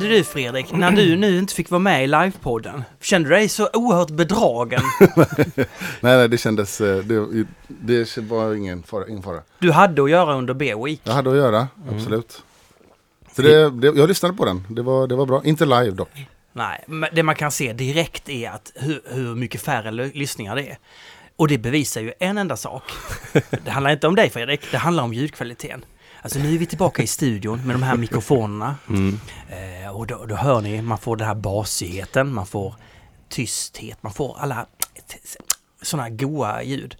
kände du Fredrik, när du nu inte fick vara med i livepodden? Kände du dig så oerhört bedragen? nej, nej, det kändes... eh, Det, det var ingen fara, ingen fara. Du hade att göra under B-week. Jag hade att göra, absolut. Så det, det, jag lyssnade på den. Det var, det var bra. Inte live dock. Nej, men det man kan se direkt är att hur, hur mycket färre ly- lyssningar det är. Och det bevisar ju en enda sak. Det handlar inte om dig Fredrik, det handlar om ljudkvaliteten. Alltså nu är vi tillbaka i studion med de här mikrofonerna. Eh, och då, då hör ni, man får den här basigheten, man får tysthet, man får alla sådana goa ljud.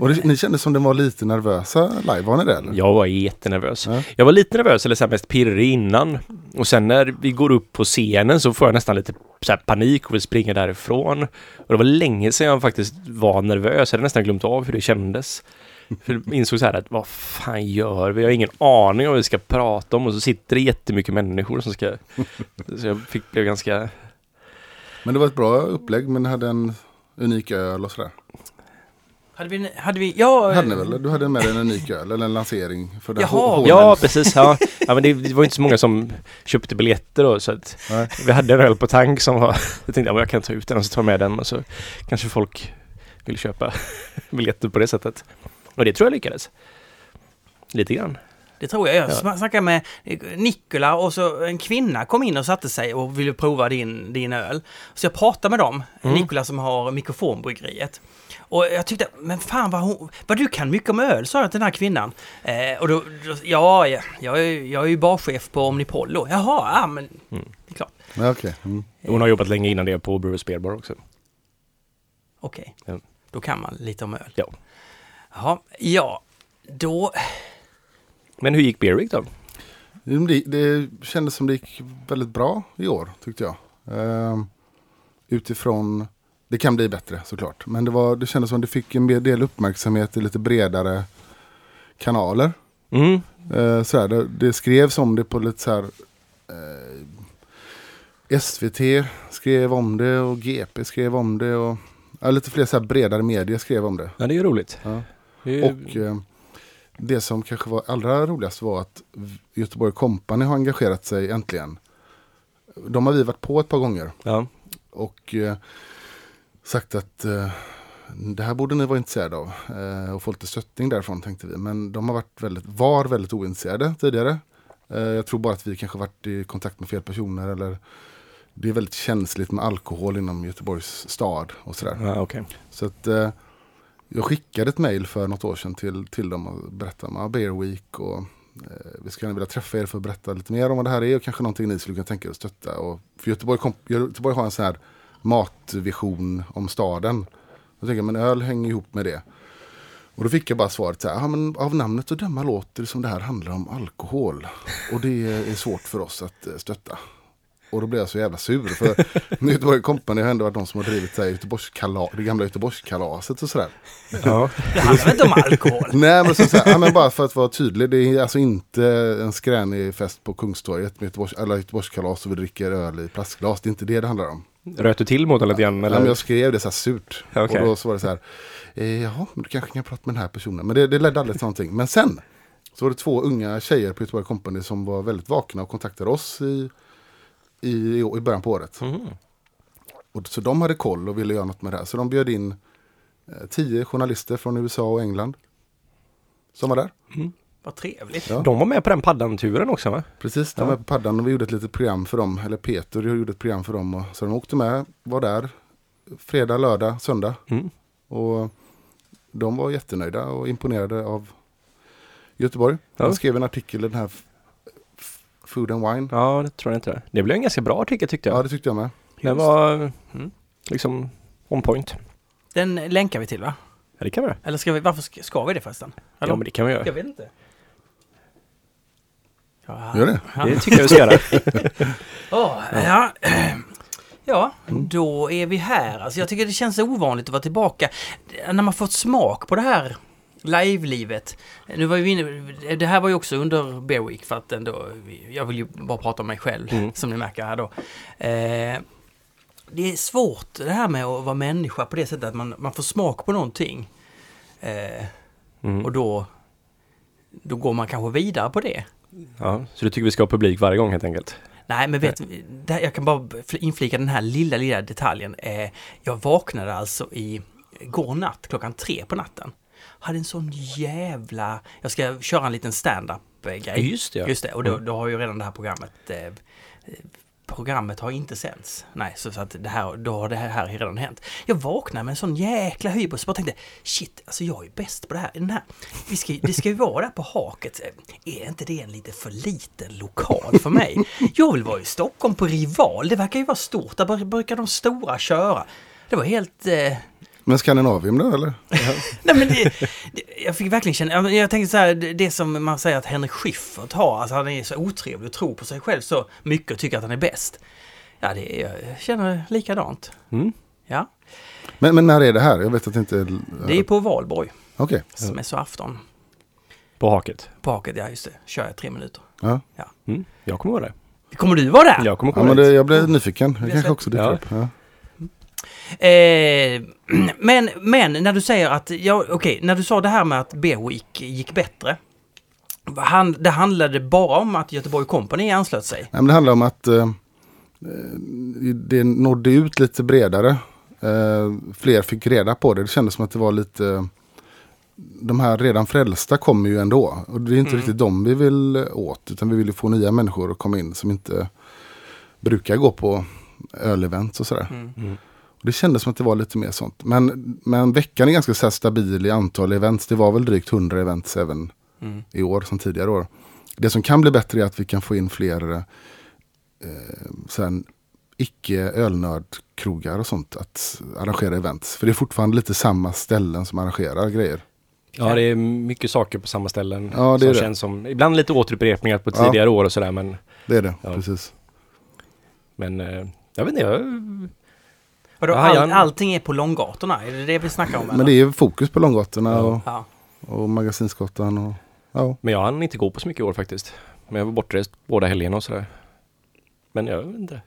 Och det, ni kände som det var lite nervösa live, var ni det eller? Jag var jättenervös. Ja. Jag var lite nervös, eller så här mest pirrig innan. Och sen när vi går upp på scenen så får jag nästan lite så här panik och vill springa därifrån. Och det var länge sedan jag faktiskt var nervös. Jag hade nästan glömt av hur det kändes. För insåg så här att vad fan gör vi? Jag har ingen aning om vad vi ska prata om och så sitter det jättemycket människor som ska... Så jag fick, blev ganska... Men det var ett bra upplägg, men ni hade en unik öl och sådär. Hade vi, hade vi, ja... Hade ni väl? Du hade med dig en unik öl, eller en lansering för den Jaha. Ja, precis. Ja. ja men det, det var inte så många som köpte biljetter då så att Nej. vi hade en öl på tank som var... Jag tänkte att jag kan ta ut den och så tar jag med den och så kanske folk vill köpa biljetter på det sättet. Och det tror jag lyckades. Lite grann. Det tror jag. Jag Ja. snackade med Nikola och så en kvinna kom in och satte sig och ville prova din, din öl. Så jag pratade med dem, Mm. Nikola som har mikrofonbryggeriet. Och jag tyckte, men fan vad, hon, vad du kan mycket om öl, sa jag till den här kvinnan. Eh, och då, då ja, ja, jag, är, jag är ju barchef på Omnipollo. Jaha, ja men Mm. det är klart. Ja, okej. Mm. Hon har jobbat länge innan det på Brewers Beer Bar också. Okej, Ja. då kan man lite om öl. Ja. Jaha, ja, då... Men hur gick Beer Week då? Det, det kändes som det gick väldigt bra i år, tyckte jag. Ehm, utifrån, det kan bli bättre såklart. Men det, var, det kändes som det fick en del uppmärksamhet i lite bredare kanaler. Mm. Eh, sådär, det, det skrevs om det på lite så här. Eh, SVT skrev om det och GP skrev om det. Och, ja, lite fler så här bredare medier skrev om det. Ja, det är ju roligt. Ja. Det Och eh, det som kanske var allra roligast var att Göteborg Company har engagerat sig äntligen. De har vi varit på ett par gånger ja. och eh, sagt att eh, det här borde ni vara intresserade av och få lite stöttning därifrån tänkte vi. Men de har varit väldigt, var väldigt ointresserade tidigare. Jag tror bara att vi kanske varit i kontakt med fel personer eller det är väldigt känsligt med alkohol inom Göteborgs stad och sådär. ja okej. Så att jag skickade ett mail för något år sedan till, till dem och berättade om Bear Week och eh, vi skulle gärna vilja träffa er för att berätta lite mer om vad det här är och kanske någonting ni skulle kunna tänka er att stötta. Och, för Göteborg, kom, Göteborg har en sån här matvision om staden. Jag tänker men öl hänger ihop med det. Och då fick jag bara svaret så här, ja, men av namnet att döma låter det som det här handlar om alkohol. Och det är svårt för oss att eh, stötta. Och då blev jag så jävla sur. För Göteborg Company har ändå varit de som har drivit så här, Göteborgskala, det gamla Göteborgskalaset och sådär. Ja. Det handlar inte om alkohol? Nej men så, så här, ja, men bara för att vara tydlig. Det är alltså inte en skränig fest på Kungstorget med Göteborgs, alla Göteborgskalas och vi dricker öl i plastglas. Det är inte det det handlar om. Röt du till mot den lite grann? Ja, Eller? men jag skrev det så här surt. Okej. Och då så var det så här. Eh, jaha, du kanske kan prata med den här personen. Men det, det ledde aldrig till någonting. Men sen så var det två unga tjejer på Göteborg Company som var väldigt vakna och kontaktade oss i, i, i början på året. Mhm. Och, så de hade koll och ville göra något med det här. Så de bjöd in eh, tio journalister från USA och England. Som var där. Vad trevligt. Ja. De var med på den paddanturen också va? Precis, de Ja. var på paddan och vi gjorde ett litet program för dem. Eller Peter gjorde ett program för dem. Och, så de åkte med, var där. Fredag, lördag, söndag. Mm. Och de var jättenöjda och imponerade av Göteborg. Ja. De skrev en artikel i den här Food and Wine. Ja, det tror jag inte. Det blev en ganska bra artikel tyckte Ja, jag. det tyckte jag med. Den var mm, liksom on point. Den länkar vi till va? Ja, det kan vi göra. Eller ska vi, varför ska, ska vi det förresten? Eller? Ja, men det kan vi göra. Jag vet inte. Ja, Gör det? Ja. Det tycker jag vi ska göra. Åh, ja. Ja, då är vi här. Alltså jag tycker det känns ovanligt att vara tillbaka. När man fått smak på det här live-livet. Nu var vi inne, det här var ju också under Bear Week för att ändå, jag vill ju bara prata om mig själv Mm. som ni märker här då. Eh, det är svårt det här med att vara människa på det sättet att man, man får smak på någonting. Eh, Mm. och då, då går man kanske vidare på det. Ja, så du tycker vi ska ha publik varje gång helt enkelt? Nej, men vet där, jag kan bara fl- inflika den här lilla, lilla detaljen. Eh, jag vaknade alltså i går natt, klockan tre på natten. Hade en sån jävla... Jag ska köra en liten stand-up-grej. Just det, ja. Just det, och då, Mm. då har ju redan det här programmet... Eh, programmet har inte sänds. Nej, så, så att det här, då har det här redan hänt. Jag vaknade med en sån jäkla hybris och bara tänkte shit, alltså jag är bäst på det här. Den här vi ska, det ska ju vara där på haket. Är inte det en lite för liten lokal för mig? Jag vill vara i Stockholm på Rival. Det verkar ju vara stort. Där br- brukar de stora köra. Det var helt... Eh, Men Skandinavium då eller? Nej men det, det, jag fick verkligen känna, jag, tänkte så här, det, det som man säger att Henrik Schyffert har, alltså han är så otrevlig och tror på sig själv så mycket och tycker att han är bäst. Ja, det, jag känner likadant. Mm. Ja, Men, men när är det här? Jag vet att det inte är... det är på valborg, Okej. mässoafton. På haket. På haket, ja just det, kör jag tre minuter. Ja. Mm. Jag kommer vara där. Kommer du vara där? Jag kommer ja, komma men dit. det, jag blev nyfiken. Jag kanske så- också dyker Ja. upp. Ja. Eh, men, men när du säger att, ja okej, när du sa det här med att Berwick gick bättre. Han, det handlade bara om att Göteborg Company anslöt sig. Nej, men det handlar om att eh, eh, det nådde ut lite bredare. Eh, fler fick reda på det. Det kändes som att det var lite... De här redan frälsta kommer ju ändå. Och det är inte Mm. riktigt dem vi vill åt. Utan vi vill ju få nya människor att komma in som inte brukar gå på ölevent och sådär. Mm. Det kändes som att det var lite mer sånt. Men, men veckan är ganska så stabil i antal events. Det var väl drygt 100 events även Mm. i år som tidigare år. Det som kan bli bättre är att vi kan få in fler eh, icke ölnördkrogar och sånt att arrangera events. För det är fortfarande lite samma ställen som arrangerar grejer. Ja, det är mycket saker på samma ställen. Ja, det som är det. känns som, ibland lite återupprepningar på Ja. tidigare år och sådär men, Det är det, Ja. precis. men eh, jag vet inte, jag, Vadå, all, allting är på långgatorna? Är det det vi snackar om? Men eller? det är fokus på Långgatorna och, Ja. och Magasinsgatan. Och, ja. men jag hann inte gå på så mycket i år faktiskt. Men jag var bortrest båda helgerna och sådär. Men jag vet inte.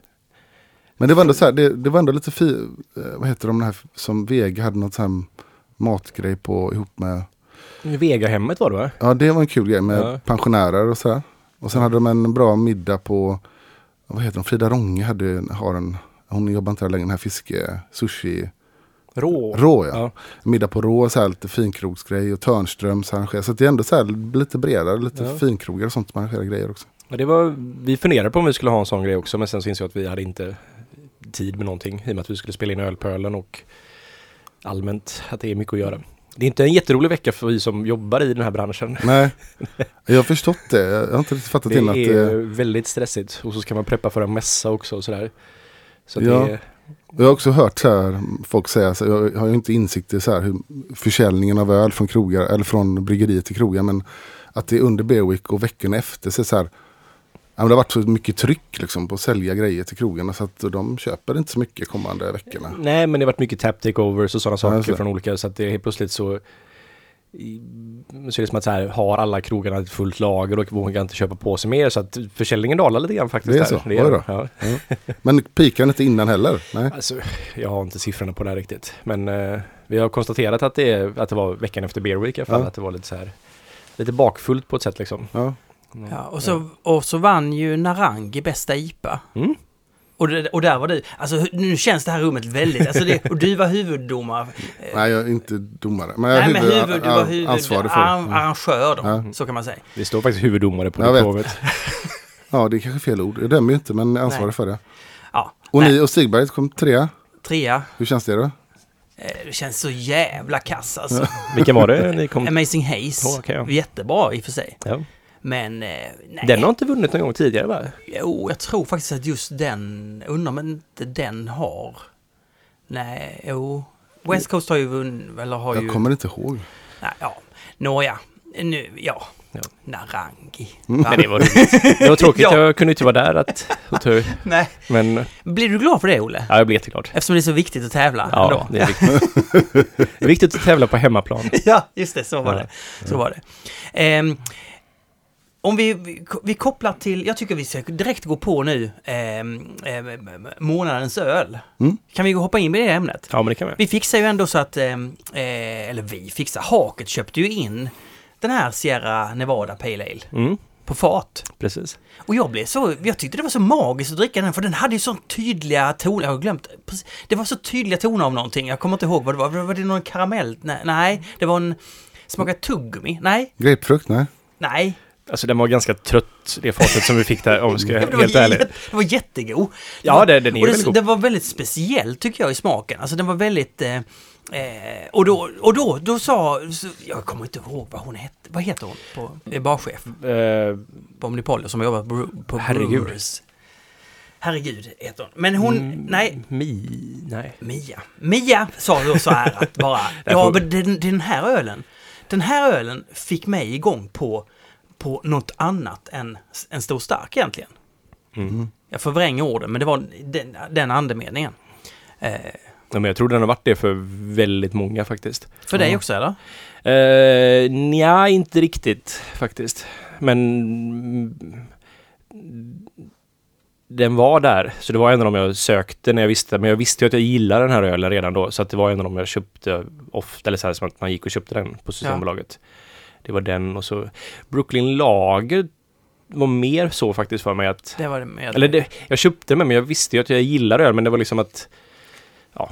Men det var ändå så här, det, det var ändå lite fi, eh, vad heter de här som Vega hade något så här matgrej på ihop med. Vegahemmet var det va? Ja det var en kul grej med Ja. pensionärer och så här. Och sen hade de en bra middag på, vad heter de, Frida Ronge hade, har en, hon jobbar inte där längre, den här fiske, sushi, Rå. rå ja. Ja. Middag på rå, så här lite finkrogsgrej och Törnströms arrangerar. Så det är ändå så här lite bredare, lite Ja. finkrogar och sånt som arrangerar grejer också. Men det var, vi funderade på om vi skulle ha en sån grej också men sen så insåg jag att vi hade inte tid med någonting i och med att vi skulle spela in Ölpölen och allmänt att det är mycket att göra. Det är inte en jätterolig vecka för vi som jobbar i den här branschen. Nej, jag har förstått det. Jag har inte riktigt fattat Det in att är det... väldigt stressigt och så ska man preppa för en mässa också och sådär. Så Ja. det, Jag har också hört så här, folk säga, så jag har ju inte insikt i så här, hur försäljningen av öl från krogar eller från bryggerier till krogar. Men att det är under Beer Week och veckorna efter så så här, det har varit så mycket tryck liksom, på att sälja grejer till krogarna så att de köper inte så mycket kommande veckorna. nej men det har varit mycket tap takeovers och sådana saker så. från olika så att det är helt plötsligt så i- så är det som att så här, har alla krogarna ett fullt lager och vågar inte köpa på sig mer så att försäljningen dalar lite grann faktiskt. Det är så? Det är, ja. Men pikar inte innan heller? Nej. Alltså, jag har inte siffrorna på det här riktigt. Men eh, vi har konstaterat att det, är, att det var veckan efter Beer Week i alla fall. Ja. Att det var lite så här, lite bakfullt på ett sätt liksom. Ja. Ja, och, så, och så vann ju Narangi bästa IPA. Mm. Och, det, och där var du. Alltså nu känns det här rummet väldigt... Alltså det, och du var huvuddomare. Nej, jag är inte domare. Men jag är Nej, men huvud, huvud, du var huvud, ansvarig för det. arr- Mm. arrangör då, Ja. så kan man säga. Det står faktiskt huvuddomare på Jag vet. diplomet. Ja, det är kanske fel ord. Jag dömer ju inte, men ansvarig Nej. för det. Ja, Och nej, ni och Stigberg kom trea. trea. Hur känns det då? Eh, Det känns så jävla kass alltså. Vilken var det ni kom? Amazing Haze. Åh, okej, ja. Jättebra i och för sig. Ja. Men eh, nej. Den har inte vunnit någon gång tidigare va? Jo, jag tror faktiskt att just den, undrar om inte den har. Nej, jo. West Coast har ju vunnit, eller har ju... Jag kommer inte ihåg. Nej, ja, nåja. Nu, ja. Ja. Narangi. Mm. Va? Men det var roligt. Det var tråkigt, Ja. jag kunde inte vara där att, Nej. Men Blir du glad för det, Olle? ja, jag blev jätteglad. Eftersom det är så viktigt att tävla Ja, ändå. det är viktigt. Det är viktigt att tävla på hemmaplan. Ja, just det, så var Ja. det. Så var det. Ehm, om vi, vi, vi kopplar till, jag tycker vi ska direkt gå på nu, ehm, ehm, månadens öl. Mm. Kan vi hoppa in i det ämnet? Ja, men det kan vi. Vi fixar ju ändå så att, ehm, eh, eller vi fixar, Haket köpte ju in den här Sierra Nevada Pale Ale. Mm. på fat. Precis. Och jag blev så, jag tyckte det var så magiskt att dricka den för den hade ju så tydliga toner, jag har glömt, det var så tydliga toner av någonting, jag kommer inte ihåg vad det var, var det någon karamell? Nej, nej det var en, smakade tuggummi? Nej, Grapefrukt, nej. nej. Alltså den var ganska trött, det fatet som vi fick där om vi ska vara var, helt ärlig. det var jättegod. Ja, det- den är väldigt god. den var väldigt speciell tycker jag i smaken, alltså den var väldigt eh, Eh, och då, och då, då sa, jag kommer inte ihåg vad hon hette, vad heter hon på, är barchef Eh, på Omnipollo som jobbar på, på Herregud. Brewers. Herregud heter hon. Men hon, mm, nej, Mi... Nej. Mia. Mia sa då så här att bara, ja men den, den här ölen, den här ölen fick mig igång på, på något annat än en stor stark egentligen. Mm. Jag förvränger orden, men det var den, den andemeningen. Eh, Ja, men jag tror den har varit det för väldigt många faktiskt. för dig också eller? Uh, nja, inte riktigt faktiskt. Men mm, den var där, så det var en av dem jag sökte när jag visste, men jag visste ju att jag gillade den här ölen redan då, så att det var en av dem jag köpte ofta, eller så här som att man gick och köpte den på Systembolaget. Det var den och så Brooklyn Lager var mer så faktiskt för mig att Det var det med. eller det, jag köpte den men jag visste ju att jag gillade öl men det var liksom att ja,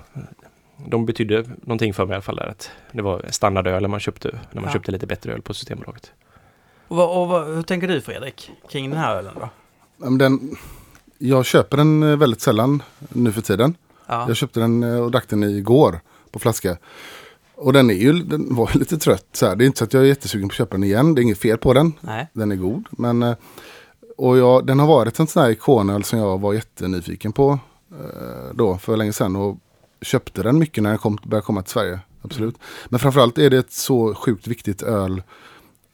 de betydde någonting för mig i alla fall där. Att det var standardöl man köpte när man Ja. köpte lite bättre öl på Systembolaget. Och, vad, och vad, hur tänker du Fredrik kring den här ölen då? Den, jag köper den eh, väldigt sällan nu för tiden. Ja. Jag köpte den eh, och drack den igår på flaska. Och den, är ju, den var ju lite trött. Så här. Det är inte så att jag är jättesugen på att köpa den igen. Det är inget fel på den. Nej. Den är god. Men, eh, och jag, den har varit en sån här ikonöl som jag var jättenyfiken på eh, då för länge sedan. Och köpte den mycket när den kom, började komma till Sverige. Absolut. Men framförallt är det ett så sjukt viktigt öl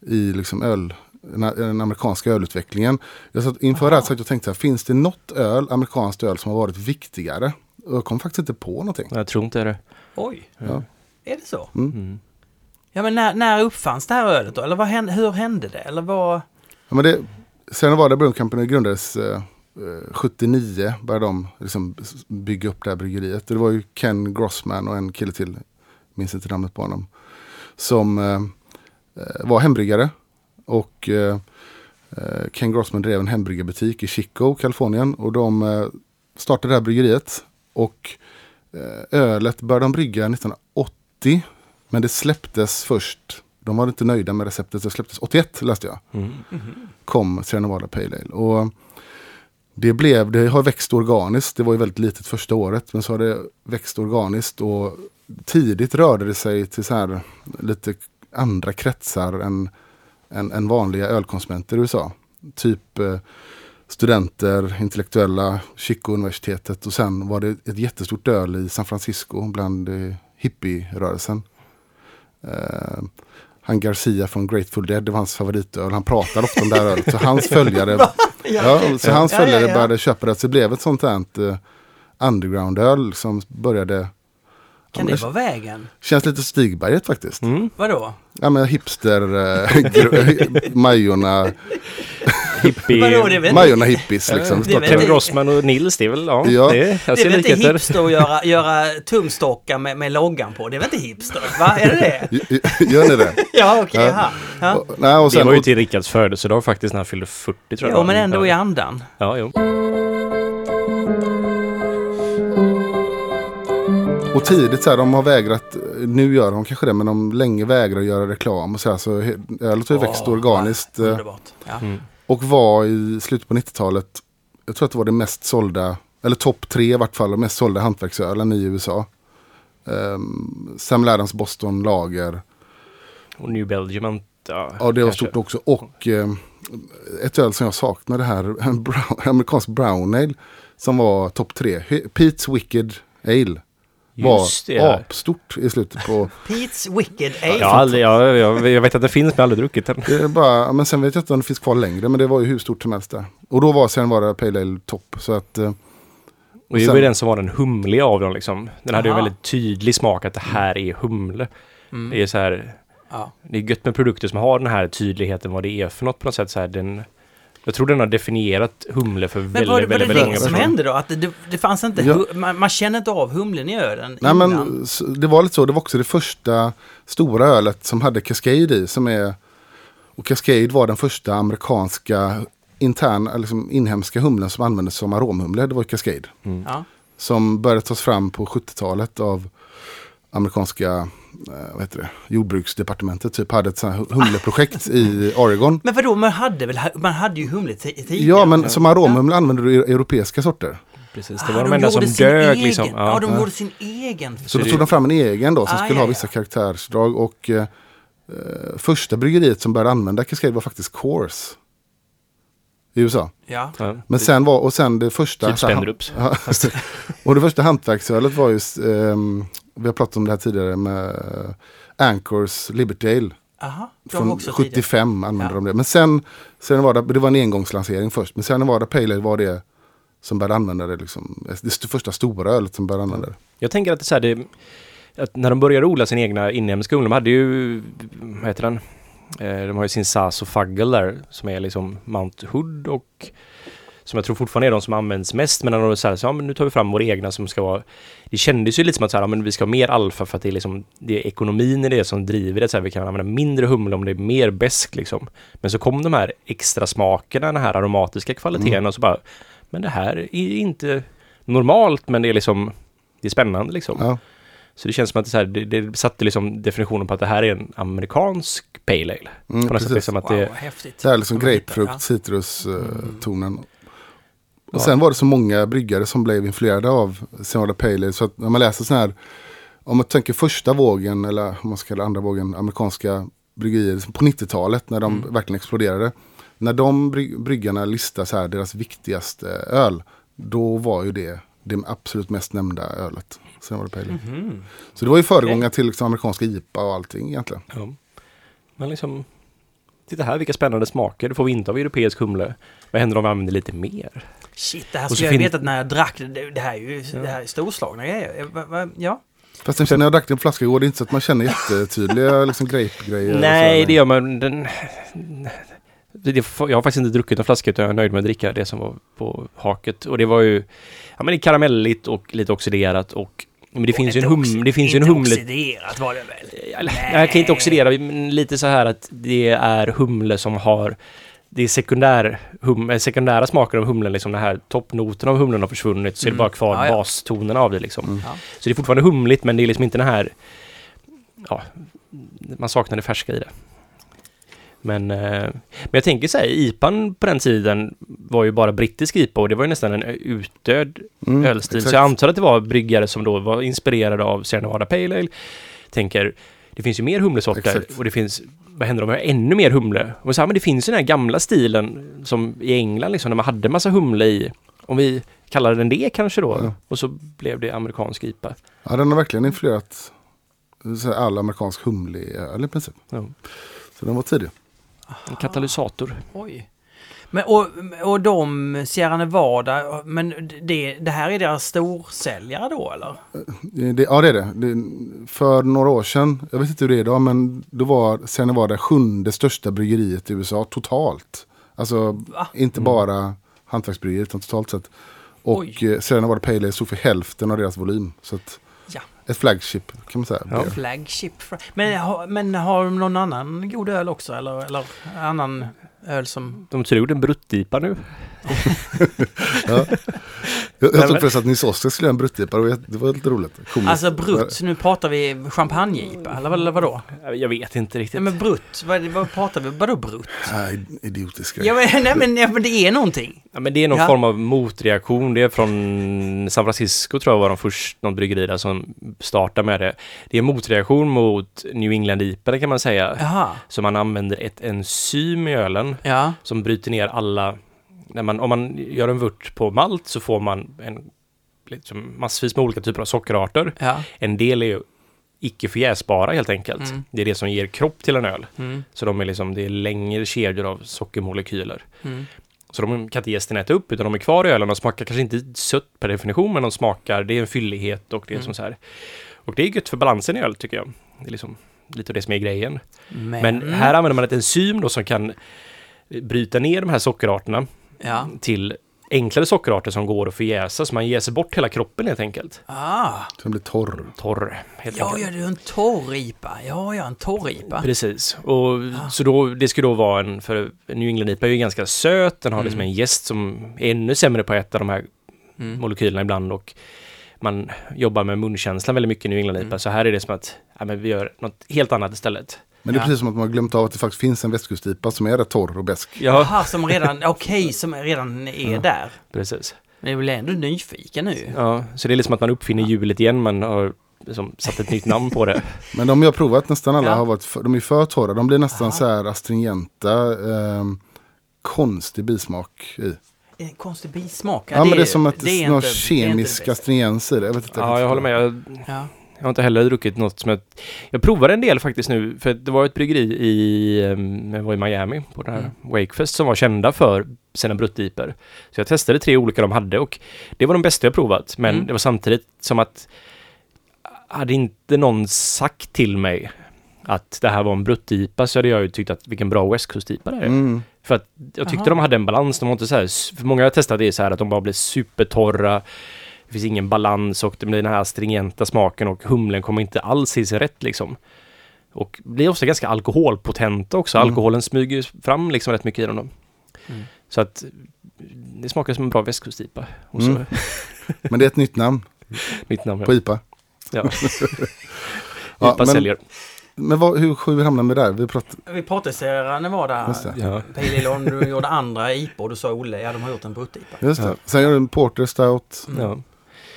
i liksom öl, den, den amerikanska ölutvecklingen. Jag satt, inför det här så att jag tänkte så här, finns det något öl, amerikanskt öl som har varit viktigare? Och jag kom faktiskt inte på någonting. Jag tror inte det. Oj, Ja. Är det så? Mm. Ja men när, när uppfanns det här ölet då? Eller vad hände, hur hände det? Eller vad? Ja, men det, sen var det Brewing Company grundades eh, eh, 79. Började de liksom bygga upp det här bryggeriet. Det var ju Ken Grossman och en kille till. Minns inte namnet på honom. Som eh, eh, var hembryggare. Och eh, eh, Ken Grossman drev en hembryggarbutik i Chico, Kalifornien. Och de eh, startade det här bryggeriet. Och eh, ölet började de brygga 1980. Men det släpptes först. De var inte nöjda med receptet. Det släpptes 81 läste jag Mm. kom Sierra Nevada Pale Ale. Och det, blev, det har växt organiskt. Det var ju väldigt litet första året. Men så har det växt organiskt. Och tidigt rörde det sig till så här lite andra kretsar än, än, än vanliga ölkonsumenter i USA. Typ eh, studenter, intellektuella, Chico-universitetet. Och sen var det ett jättestort öl i San Francisco bland eh, hippierörelsen. Eh, han Garcia från Grateful Dead, det var hans favoritöl. Han pratar ofta om det här ölet. Så hans följare, ja, så hans Ja, följare ja, ja. började köpa det. Så det blev ett sånt här uh, underground-öl som började... Kan Ja, det vara vägen? Känns lite Stigberget faktiskt. Mm. Vadå? Ja men hipster, gr- Majorna, Hippie... Majorna hippies liksom. inte- Grossman och Nils, det är väl, ja, Ja. det, jag Det är väl inte likheter. hipster att göra, göra tumstockar med, med loggan på? Det är väl inte hipster? Va? Är det det? Gör ni det? Ja, okej, Ja. jaha. Ja. Och, nej, och Det var ju till Rickards födelsedag faktiskt när han fyllde 40 tror jag. Jo, men ändå i andan. Ja, jo. och tidigt så här, de har vägrat, nu gör de kanske det, men de länge vägrar göra reklam. Och så här, så ölet har ju växt organiskt. eh, Underbart. Ja. Mm. Och var i slutet på 90-talet, jag tror att det var det mest sålda, eller topp tre i vart fall, mest sålda hantverksölen i USA. Um, Sam Laddams Boston Lager. Och New Belgium, ja, Ja, det var kanske. stort också. Och ehm, ett öl som jag saknade här, en brown, amerikansk brown ale. Som var topp tre. Pete's Wicked Ale. Var Just det. ja. apstort i slutet på. Pete's Wicked Ale. Jag, har aldrig, jag, jag, jag vet att det finns men jag har aldrig druckit den. Det är bara, men sen vet jag inte om det finns kvar längre. Men det var ju hur stort som helst där. Och då var sen var det Pale Ale topp. Så att eh, Och det var ju den som var den humliga av dem liksom. Den hade ju en Aha. väldigt tydlig smak att det här är humle. Mm. Det är så här, Ja. det är gött med produkter som har den här tydligheten vad det är för något på något sätt. Så här, den, jag tror den har definierat humle för Men väldigt, var, det- var väldigt, det väldigt det många som personer. hände då? Att det, det, det fanns inte, Ja. man, man känner inte av humlen i ölen Nej innan? men det var lite så. Det var också det första stora ölet som hade Cascade i. Som är Och Cascade var den första amerikanska interna, liksom inhemska humlen som användes som aromhumle. Det var Cascade. Ja. Som började tas fram på 70-talet av amerikanska vad heter det, jordbruksdepartementet. Typ hade ett sånt humleprojekt i Oregon. Men vadå, man hade väl, man hade ju humle ti- tidigare? Ja, men som aromhumle använde du europeiska sorter. Precis, Ah, det var de de enda som gjorde sin dög egen. liksom. Ja, de Ja. gjorde sin egen. Så då tog de fram en egen då som Ah, skulle ja, ha ja. vissa karaktärsdrag. Och eh, eh, första bryggeriet som började använda Cascade var faktiskt Coors. I USA. Ja. Men sen var, och sen det första... Typ Spendrups. Och det första hantverksölet var just, ehm, vi har pratat om det här tidigare med Anchors Libertale. Aha, Från också tidigare. 75 använde Ja. de det. Men sen, sen var det, det var en engångslansering först. Men sen var det Pale Ale var det som började använda det. Liksom, det st- första stora ölet som började använda det. Jag tänker att det är så här, det, att när de började odla sin egna inhemska humle, de hade ju, vad heter den? Eh, de har ju sin Sas och Fagel där, som är liksom Mount Hood och som jag tror fortfarande är de som används mest, men när de säger så, ja men nu tar vi fram våra egna som ska vara... Det kändes ju lite som att så här, ja, men vi ska ha mer alfa för att det är liksom, det är ekonomin i det som driver det, så här, vi kan använda mindre humle om det är mer besk liksom. Men så kom de här extra smakerna, den här aromatiska kvaliteten Mm. och så bara, men det här är inte normalt, men det är liksom, det är spännande liksom. Ja. Så det känns som att det, så här, det, det satte liksom definitionen på att det här är en amerikansk pale ale. Mm, På något sätt precis. liksom att Wow, det... häftigt. Det är liksom grapefrukt, citrustonen. Och sen var det så många bryggare som blev influerade av Senora Pale Ale. Så att när man läser sån här, om man tänker första vågen, eller om man ska kalla andra vågen, amerikanska bryggerier liksom på 90-talet när de Mm. verkligen exploderade. När de bry- bryggarna listar så här deras viktigaste öl, då var ju det det absolut mest nämnda ölet. Senora Pale Ale. Mhm. Så det var ju föregångare till liksom amerikanska IPA och allting egentligen. Ja. Men liksom... Titta här vilka spännande smaker. Det får vi inte av europeisk humle. Vad händer om vi använder lite mer? Shit, det här Och så skulle jag fin- vetat när jag drack det. Det, här är ju det här är storslagna grejer. Ja. Fast sen när jag drack på flaska igår, det är inte så att man känner jättetydliga liksom, grape-grejer. och Nej, det gör man. Den... Det, jag har faktiskt inte druckit en flaska utan jag är nöjd med att dricka det som var på haket. Och det var ju... Ja men det är karamelligt och lite oxiderat och... Men det finns ju en hum... Inte oxi- Det finns ju en inte humle... oxiderat var det väl? Nej. jag kan inte oxidera, men lite så här att det är humle som har det är sekundär, hum, eh, sekundära smaker av humlen, liksom den här toppnoten av humlen har försvunnit så är det Mm. bara kvar Ja, ja. bastonerna av det liksom. Mm. Ja. Så det är fortfarande humligt men det är liksom inte den här, ja, man saknar det färska i det. Men, eh, men jag tänker så här, IPAn på den tiden var ju bara brittisk IPA och det var ju nästan en utdöd Mm, ölstil. exakt. Så jag antar att det var bryggare som då var inspirerade av Sierra Nevada Pale Ale. Tänker, det finns ju mer humlesorter Exakt. och det finns, vad händer om jag har ännu mer humle? Och så här, men det finns ju den här gamla stilen som i England liksom, när man hade massa humle i. Om vi kallar den det kanske då. Ja. Och så blev det amerikansk IPA. Ja, den har verkligen influerat all amerikansk humlig öl i princip. Ja. Så den var tidig. En katalysator. Oj. Men, och, och de, Sierra Nevada, men det, det här är deras storsäljare då eller? Det, ja, det är det. det. För några år sedan, jag vet inte hur det är idag, men då var Sierra Nevada sjunde största bryggeriet i USA totalt. Alltså Va? inte Mm. bara hantverksbryggeriet, utan totalt sett. Och Oj. eh, Sierra Nevada Pale Ale stod för hälften av deras volym. Så att Ja. ett flagship kan man säga. Ja. Flagship. Men, har- men har de någon annan god öl också eller, eller annan öl som... De tror det är en bruttipa nu. Ja. Jag, jag förresten att Nils Oskar skulle göra en bruttipa. Det var- lite roligt. Komiskt. Alltså brutt, nu pratar vi champagne-IPA eller, vad- eller vadå? Jag vet inte riktigt. Ja men brutt, vad, vad pratar vi, vadå brutt? Nej, idiotisk grej. Ja men, nej, men, ja, men det är någonting. Ja, men det är någon Ja. form av motreaktion. Det är från San Francisco tror jag var de först, någon bryggeri där som startade med det. Det är en motreaktion mot New England IPA kan man säga. Jaha. Så man använder ett enzym i ölen Ja. som bryter ner alla... När man, om man gör en vört på malt så får man en, liksom massvis med olika typer av sockerarter. Ja. En del är ju icke förjäsbara helt enkelt. Mm. Det är det som ger kropp till en öl. Mm. Så de är liksom, det är längre kedjor av sockermolekyler. Mm. Så de kan inte gästen äta upp utan de är kvar i ölen. De smakar kanske inte sött per definition men de smakar, det är en fyllighet och det är Mm. som så här. Och det är gött för balansen i öl tycker jag. Det är liksom lite av det som är grejen. Men, Men här använder man ett enzym då som kan bryta ner de här sockerarterna Ja. till enklare sockerarter som går att förjäsa. Så man jäser bort hela kroppen helt enkelt. Ah, Så den blir torr. Torr, helt ja, enkelt. ja, det är en torr-IPA. Ja, ja, en torr-IPA. Precis. Och så då, det ska då vara en, för New England-IPA är ju ganska söt. Den har liksom en gäst som är ännu sämre på att äta de här Mm. molekylerna ibland och man jobbar med munkänslan väldigt mycket i New England-IPA. Mm. Så här är det som att ja, men vi gör något helt annat istället. Men det är Ja. precis som att man har glömt av att det faktiskt finns en västkustipa som är rätt torr och besk. Ja, Jaha, som redan, okej, som redan är Ja. där. precis. Men jag blir ändå nyfiken nu. Ja, så det är liksom att man uppfinner hjulet igen. Man har liksom satt ett nytt namn på det. Men de jag har provat, nästan alla Ja. har varit för, de är för torra. De blir nästan Aha. så här astringenta. ehm, konstig bismak i. En konstig bismak. Ja, men det är som att det är någon inte- det är kemisk astringens i det. Jag vet inte Ja, riktigt jag håller med. Jag, Ja. Jag har inte heller druckit något som jag... Jag provade en del faktiskt nu, för det var ett bryggeri i, ehm, jag var i Miami på det här Mm. Wakefest som var kända för sina bruttiper. Så jag testade tre olika de hade och det var de bästa jag provat. Men Mm. det var samtidigt som att hade inte någon sagt till mig att det här var en bruttipa så hade jag ju tyckt att vilken bra West Coast-IPA det är. Mm. För att jag tyckte Aha. de hade en balans. De var inte så här, för många jag testat det är så här att de bara blir supertorra. Det finns ingen balans och det blir den här stringenta smaken och humlen kommer inte alls i sig rätt liksom. Och blir ofta ganska alkoholpotenta också. Mm. Alkoholen smyger ju fram liksom rätt mycket i dem. då. Mm. Så att det smakar som en bra västkustipa. Mm. Men det är ett nytt namn mitt namn. på IPA. Ja. Ja, IPA men- säljer. Men vad, hur, hur hamnade vi där? Vi pratade, Vi pratade var där. Just det. Ja. Pale Ale on, du gjorde andra IPA och du sa Olle, ja de har gjort en brutt-IPA. just det. Ja. Sen gör du en Porter Stout, Mm. Ja.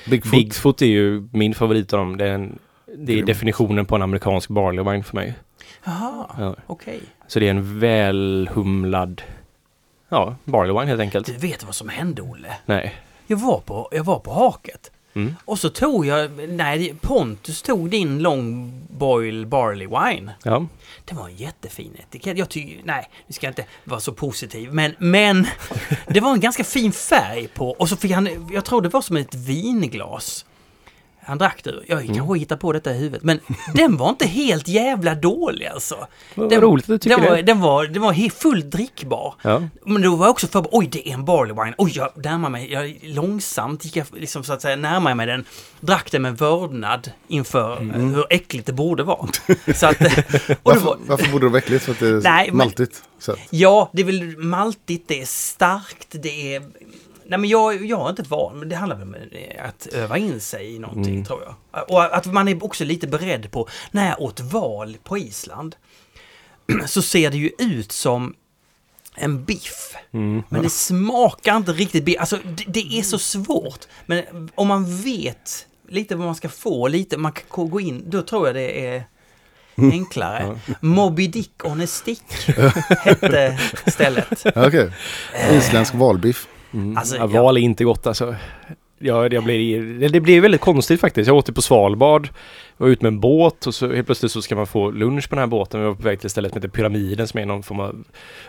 Bigfoot. Bigfoot är ju min favorit av dem. Det är, en, det är definitionen på en amerikansk barley wine för mig. Jaha, Ja. okej. Så det är en välhumlad ja, barley wine helt enkelt. Du vet vad som hände Olle? Nej. Jag var på, jag var på haket. Mm. Och så tog jag, nej Pontus tog din long boil barley wine. Ja. Det var en jättefin etikett. Jag tycker, nej, nu ska inte vara så positiv. Men, men det var en ganska fin färg på. Och så fick han, jag tror det var som ett vinglas. Han drack det. Jag Mm. kanske hittar på detta i huvudet. Men den var inte helt jävla dålig alltså. Vad Den- roligt att du tycker Den var, det. den var, den var fullt drickbar. Ja. Men då var jag också för oj det är en barley wine. Oj, jag närmar mig, jag långsamt gick jag liksom så att säga närmare mig den. Drack den med vördnad inför Mm. hur äckligt det borde vara. Så att, Varför, var, varför borde det vara äckligt? För att det är Nej, men- maltigt? Så. ja, det är väl maltigt, det är starkt, det är... Nej men jag, jag är inte van, men det handlar väl om eh, att öva in sig i någonting Mm. tror jag. Och att man är också lite beredd på, när jag åt val på Island, så ser det ju ut som en biff. Mm. Men det smakar inte riktigt biff. Alltså det, det är så svårt. Men om man vet lite vad man ska få, lite, man kan gå in, då tror jag det är enklare. Moby Dick on a stick hette stället. Okej. Isländsk valbiff. Mm. Alltså, ja, val är inte gott alltså. Ja, jag blir, det- blir väldigt konstigt faktiskt. Jag åkte på Svalbard, var ut med en båt och så helt plötsligt så ska man få lunch på den här båten. Vi var på väg till ett ställe som heter Pyramiden som är någon form av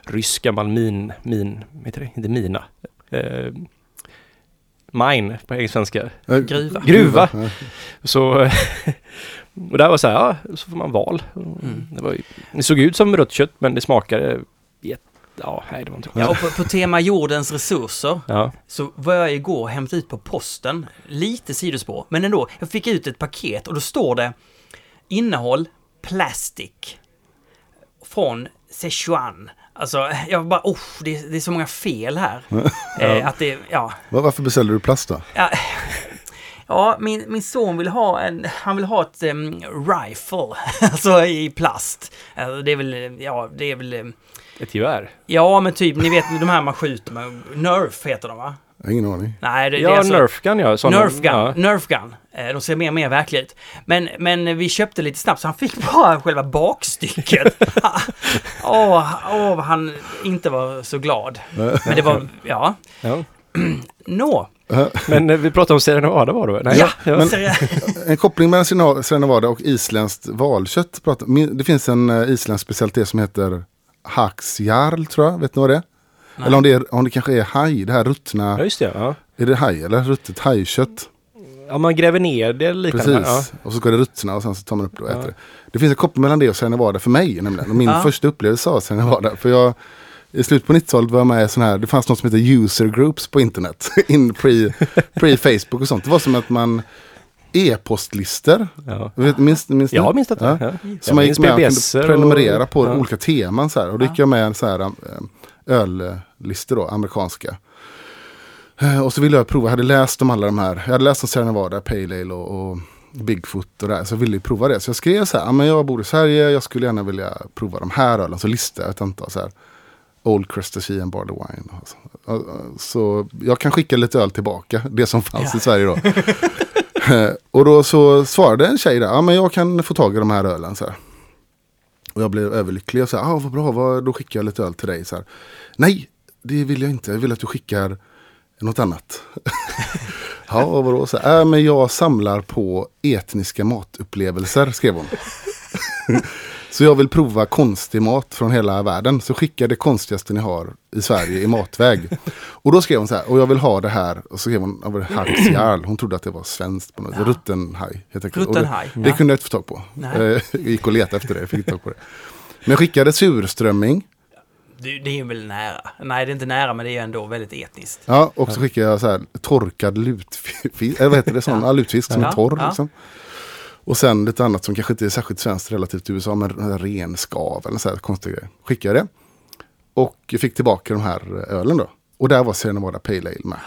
rysk gammal min, min, heter det? Inte mina. Eh, mine på svenska. Eh, Gruva. Gruva. Ja. Så, och där var så här, ja, så får man val. Mm. Det, var, det såg ut som rött kött men det smakade jätte, ja, nej det var inte. Ja, och på, på tema jordens resurser Ja, så var jag igår och hämtade ut på posten, lite sidospår, men ändå, jag fick ut ett paket och då står det innehåll plastic från Sichuan. Alltså, jag bara, oh, det, är- det är så många fel här. eh, att det, ja, Va- Varför beställde du plast då? Ja, ja min, min son vill ha en, han vill ha ett em, rifle, alltså i plast. Alltså, det är väl, ja, det är väl, em, ett gevär. ja men typ, ni vet de här man skjuter med, Nerf heter de va? Jag har ingen aning. Nej, det, det Ja, är alltså, Nerf Gun ja. sådana- Nerf gun, Ja. Nerf gun. Eh, De ser mer och mer verkliga ut. Men, men vi köpte lite snabbt så han fick bara själva bakstycket. Åh, åh, vad han inte var så glad. Men det var, ja. Ja. Nå. Men eh, vi pratade om Sierra Nevada var det? Nej, Ja, ja. men- En koppling mellan Nevada och isländskt valkött. Det finns en eh, isländsk specialitet som heter Haxjarl tror jag. Vet ni vad det är? Nej. Eller om det, är, om det kanske är haj, det här ruttna. ja, just det. Ja. Är det haj eller? Ruttet hajkött. ja, man gräver ner det liknande. Precis. Ja. Och så ska det ruttna och sen så tar man upp det och Ja. äter det. Det finns en koppling mellan det och Sierra Nevada för mig nämligen. Och min Ja. första upplevelse av Sierra Nevada. För jag, I slutet på 90-talet var jag med i sån här, det fanns något som heter user groups på internet. In pre, pre Facebook och sånt. Det var som att man e-postlistor. Ja. Minns, minns ni? Jag minns detta. Ja. Ja. Som Jag gick med och kunde och- prenumerera på ja. olika teman. Så här. Och då gick jag med en så här, um, öllistor då, amerikanska. Eh, Och så ville jag prova, jag hade läst om alla de här. Jag hade läst om Sierra Nevada, Pale Ale och, och Bigfoot och det här. Så jag ville ju prova det. Så jag skrev så här, "Ja, men jag bor i Sverige, jag skulle gärna vilja prova de här ölen. Så listade jag ett antal så här. Old Crest and Barley Wine. och Så, Och- och- så jag kan skicka lite öl tillbaka, det som fanns Ja. i Sverige då. Eh, och då så svarade en tjej där, ja men jag kan få tag i de här ölen så här. Och jag blev överlycklig och sa, ah, vad bra, vad, då skickar jag lite öl till dig. Så här. Nej, det vill jag inte, jag vill att du skickar något annat. ja, och vadå? Så här, äh, men jag samlar på etniska matupplevelser, skrev hon. så jag vill prova konstig mat från hela världen. Så skicka det konstigaste ni har i Sverige i matväg. och då skrev hon så här, och jag vill ha det här. Och så skrev hon, det Harksjarl. Hon trodde att det var svenskt på något Ja. Ruttenhaj. Och det- Ruttenhaj. Det Ja. kunde jag inte få tag på. Nej. Eh, Jag gick och letade efter det, fick inte tag på det. Men jag skickade surströmming. Det, det är ju väl nära. Nej, det är inte nära, men det är ändå väldigt etniskt. Ja, och så skickade jag så här torkad lutfisk, eller vad heter det, sån, Ja. lutfisk som Ja, är torr. ja. Och sen lite annat som kanske inte är särskilt svenskt relativt till USA, men renskav eller så här konstiga grejer. Skickade det. Och jag fick tillbaka de här ölen då. Och där var Sierra Nevada Pale Ale med.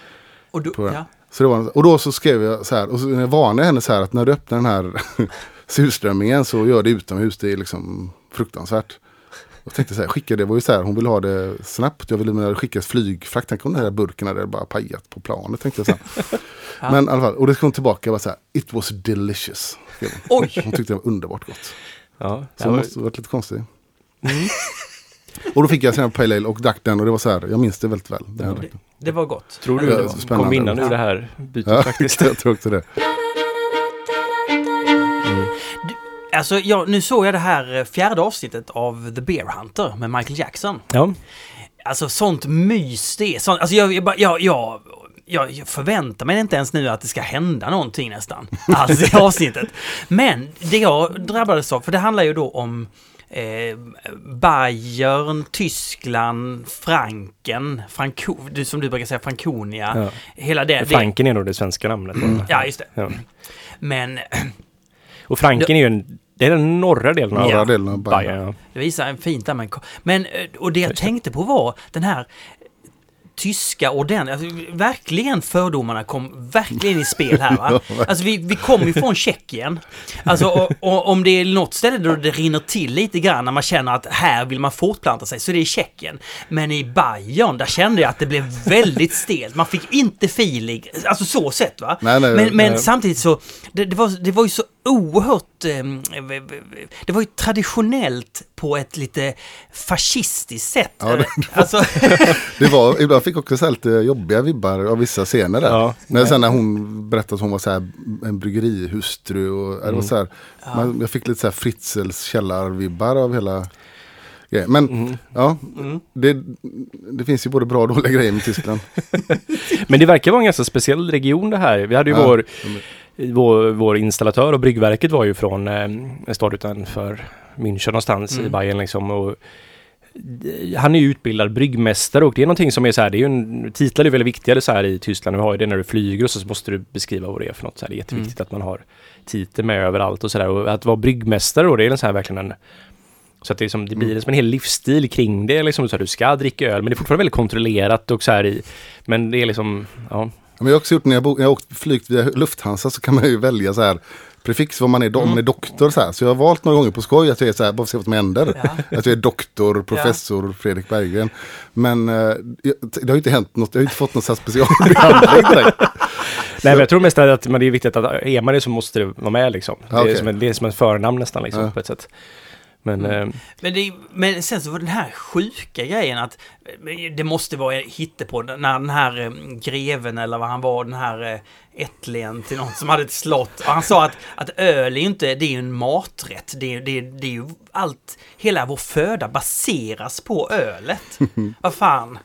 Och På- ja. Så det var, och då så skrev jag så här, och så varnade jag henne så här att när du öppnar den här surströmmingen så gör det utomhus, det är liksom fruktansvärt. Och tänkte så här, skicka det var ju så här, hon ville ha det snabbt. Jag ville skicka flygfrakt, tänk om den här burken hade bara pajat på planet. Tänkte jag så här. Men i alla fall, och det kom tillbaka och var så här, it was delicious. Oj! Hon tyckte det var underbart gott. Ja. Så det måste ha varit lite konstigt. Och då fick jag sen Pale Ale och drack den och det var så här, jag minns det väldigt väl. Det Det, det var gott. Tror du det det var kom vinnaren ur det här bytet Ja, faktiskt? jag tror också det. Alltså, jag, nu såg jag det här eh, fjärde avsnittet av The Bear Hunter med Michael Jackson. Ja. Alltså sånt mys det är. Sånt, alltså jag, jag, jag, jag, jag, förväntar mig inte ens nu att det ska hända någonting nästan. Alls i avsnittet. Men det jag drabbades av, för det handlar ju då om eh, Bayern, Tyskland, Franken, Franko, du, som du brukar säga, Frankonia. Ja. Hela det. Franken är nog det svenska namnet. ja, just det. Ja. Men Och Franken är ju en, det är den norra delen av Norra delen av Bayern. Bayern. Det visar en fint där men, men eh, och det jag Just det. tänkte på var den här tyska ordentligt, alltså, verkligen fördomarna kom verkligen i spel här va? Alltså vi, vi kommer ju från Tjeckien. Alltså och, och, om det är något ställe där det rinner till lite grann när man känner att här vill man fortplanta sig så det är Tjeckien. Men i Bayern, där kände jag att det blev väldigt stelt. Man fick inte feeling, alltså så sett va? Nej, nej, men men nej. samtidigt så, det, det, var, det var ju så oerhört, eh, det var ju traditionellt på ett lite fascistiskt sätt. Ja, det- alltså, Det var, ibland fick jag också så lite jobbiga vibbar av vissa scener där. Ja. när, sen när hon berättade att hon var så här, en bryggerihustru. Och, det var så här, man, jag fick lite så här Fritzels källarvibbar av hela grejen. Men ja, det, det finns ju både bra och dåliga grejer med Tyskland. Men det verkar vara en ganska speciell region det här. Vi hade ju Ja. vår, vår, vår installatör och bryggverket var ju från eh, en stad utanför München någonstans i Bayern liksom. Och eh, han är ju utbildad bryggmästare och det är någonting som är så här, det är ju en, titlar är väldigt viktiga så här i Tyskland. Du har ju det när du flyger och så måste du beskriva vad det är för något. Så här, det är jätteviktigt att man har titel med överallt och sådär. Och att vara bryggmästare då, det är en så här verkligen en så att det, är som, det blir som en hel livsstil kring det. Liksom, så här, du ska dricka öl, men det är fortfarande väldigt kontrollerat och så här i. Men det är liksom, ja. Ja, Men jag har också gjort när jag, bo, jag har åkt flygt via Lufthansa så kan man ju välja så här prefix vad man är, om man är doktor så här. Så jag har valt några gånger på skoj att jag är så här, bara för att se vad som händer. Ja. Att jag är doktor, professor Fredrik Berggren. Men eh, det har ju inte hänt något, jag har ju inte fått här specialbehandling. Nej, men jag tror mest att men det är viktigt att är man det så måste det vara med liksom. Det, Ja, är, som en, det är som ett förnamn nästan liksom Ja. på ett sätt. Men eh, men, det, men sen så var den här sjuka grejen att det måste vara hittepå när den här eh, greven eller vad han var, den här eh, ättlingen till någon som hade ett slott. Och han sa att, att öl är ju inte, det är en maträtt. Det är, det, är, det är ju allt, hela vår föda baseras på ölet. vad fan,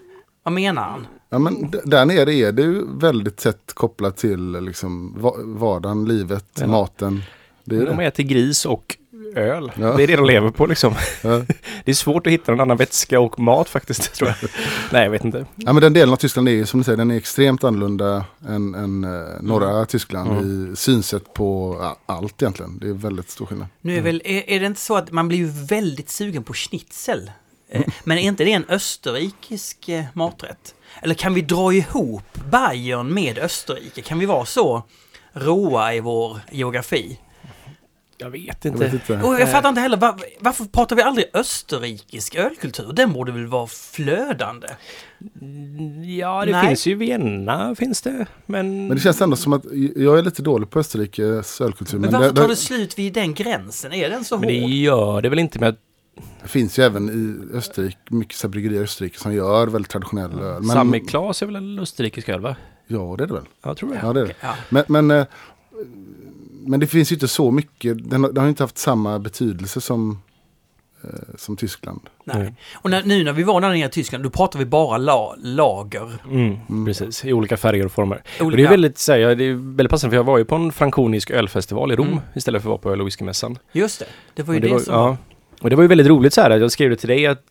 vad menar han? Ja, men där nere är det ju väldigt tätt kopplat till liksom, va- vardagen, livet, Ja. maten. Det är de det. äter gris och öl. Ja. Det är det de lever på liksom. Ja. Det är svårt att hitta någon annan vätska och mat faktiskt, tror jag. Nej, jag vet inte. Ja men den delen av Tyskland är som du säger, den är extremt annorlunda än, än eh, norra Tyskland i synsätt på ja, allt egentligen. Det är väldigt stor skillnad. Nu är, väl, är, är det inte så att man blir ju väldigt sugen på schnitzel? Eh, Men är inte det en österrikisk eh, maträtt? Eller kan vi dra ihop Bayern med Österrike? Kan vi vara så råa i vår geografi? Jag vet Jag inte. vet inte. Och jag fattar inte heller, var, varför pratar vi aldrig österrikisk ölkultur? Den borde väl vara flödande? Ja, det Nej. finns ju Vienna, finns det. Men... Men det känns ändå som att jag är lite dålig på Österrikes ölkultur. Men Men, varför det, tar det, det slut vid den gränsen? Är den så Men det hård? gör det väl inte med att finns ju även i Österrike, mycket bryggerier i Österrike som gör väldigt traditionell öl. Men, Sami Klas är väl en österrikisk öl, va? Ja det är det väl. Jag tror det. Ja, det är det. Ja. Men, men, eh, men det finns ju inte så mycket, den, har- den har inte haft samma betydelse som, eh, som Tyskland. Nej. Mm. Och när, nu när vi var där nere i Tyskland, då pratar vi bara la, lager. Mm, Precis, i olika färger och former. Och Olika- det är väldigt, så här, det är väldigt passande för jag var ju på en frankonisk ölfestival i Rom Mm. istället för att vara på öl och whiskymässan. Just det, det var ju Och det, det var, som... ja. och det var ju väldigt roligt så här, jag skrev det till dig att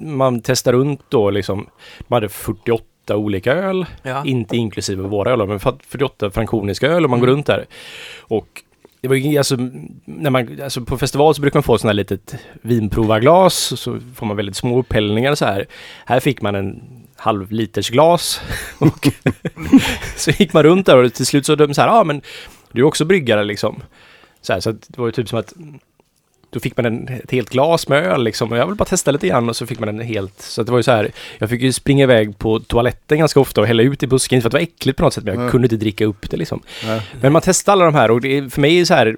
man testar runt då liksom, man hade 48 olika öl, Ja. inte inklusive våra öl, men 48 frankoniska öl och man går Mm. runt där. Och det var alltså, när man, alltså på festival så brukar man få sådana här litet vinprovarglas, så får man väldigt små upphällningar så här. Här fick man en halv liters glas. Och så gick man runt där och till slut så de så här, ja ah, men du är också bryggare liksom. Så, här, så det var ju typ som att då fick man en, ett helt glas med öl liksom. Jag vill bara testa lite grann och så fick man en helt... Så det var ju så här, jag fick ju springa iväg på toaletten ganska ofta och hälla ut i busken för att det var äckligt på något sätt. Men jag Mm. kunde inte dricka upp det liksom. Nej. Men man testar alla de här och det är, för mig är det så här...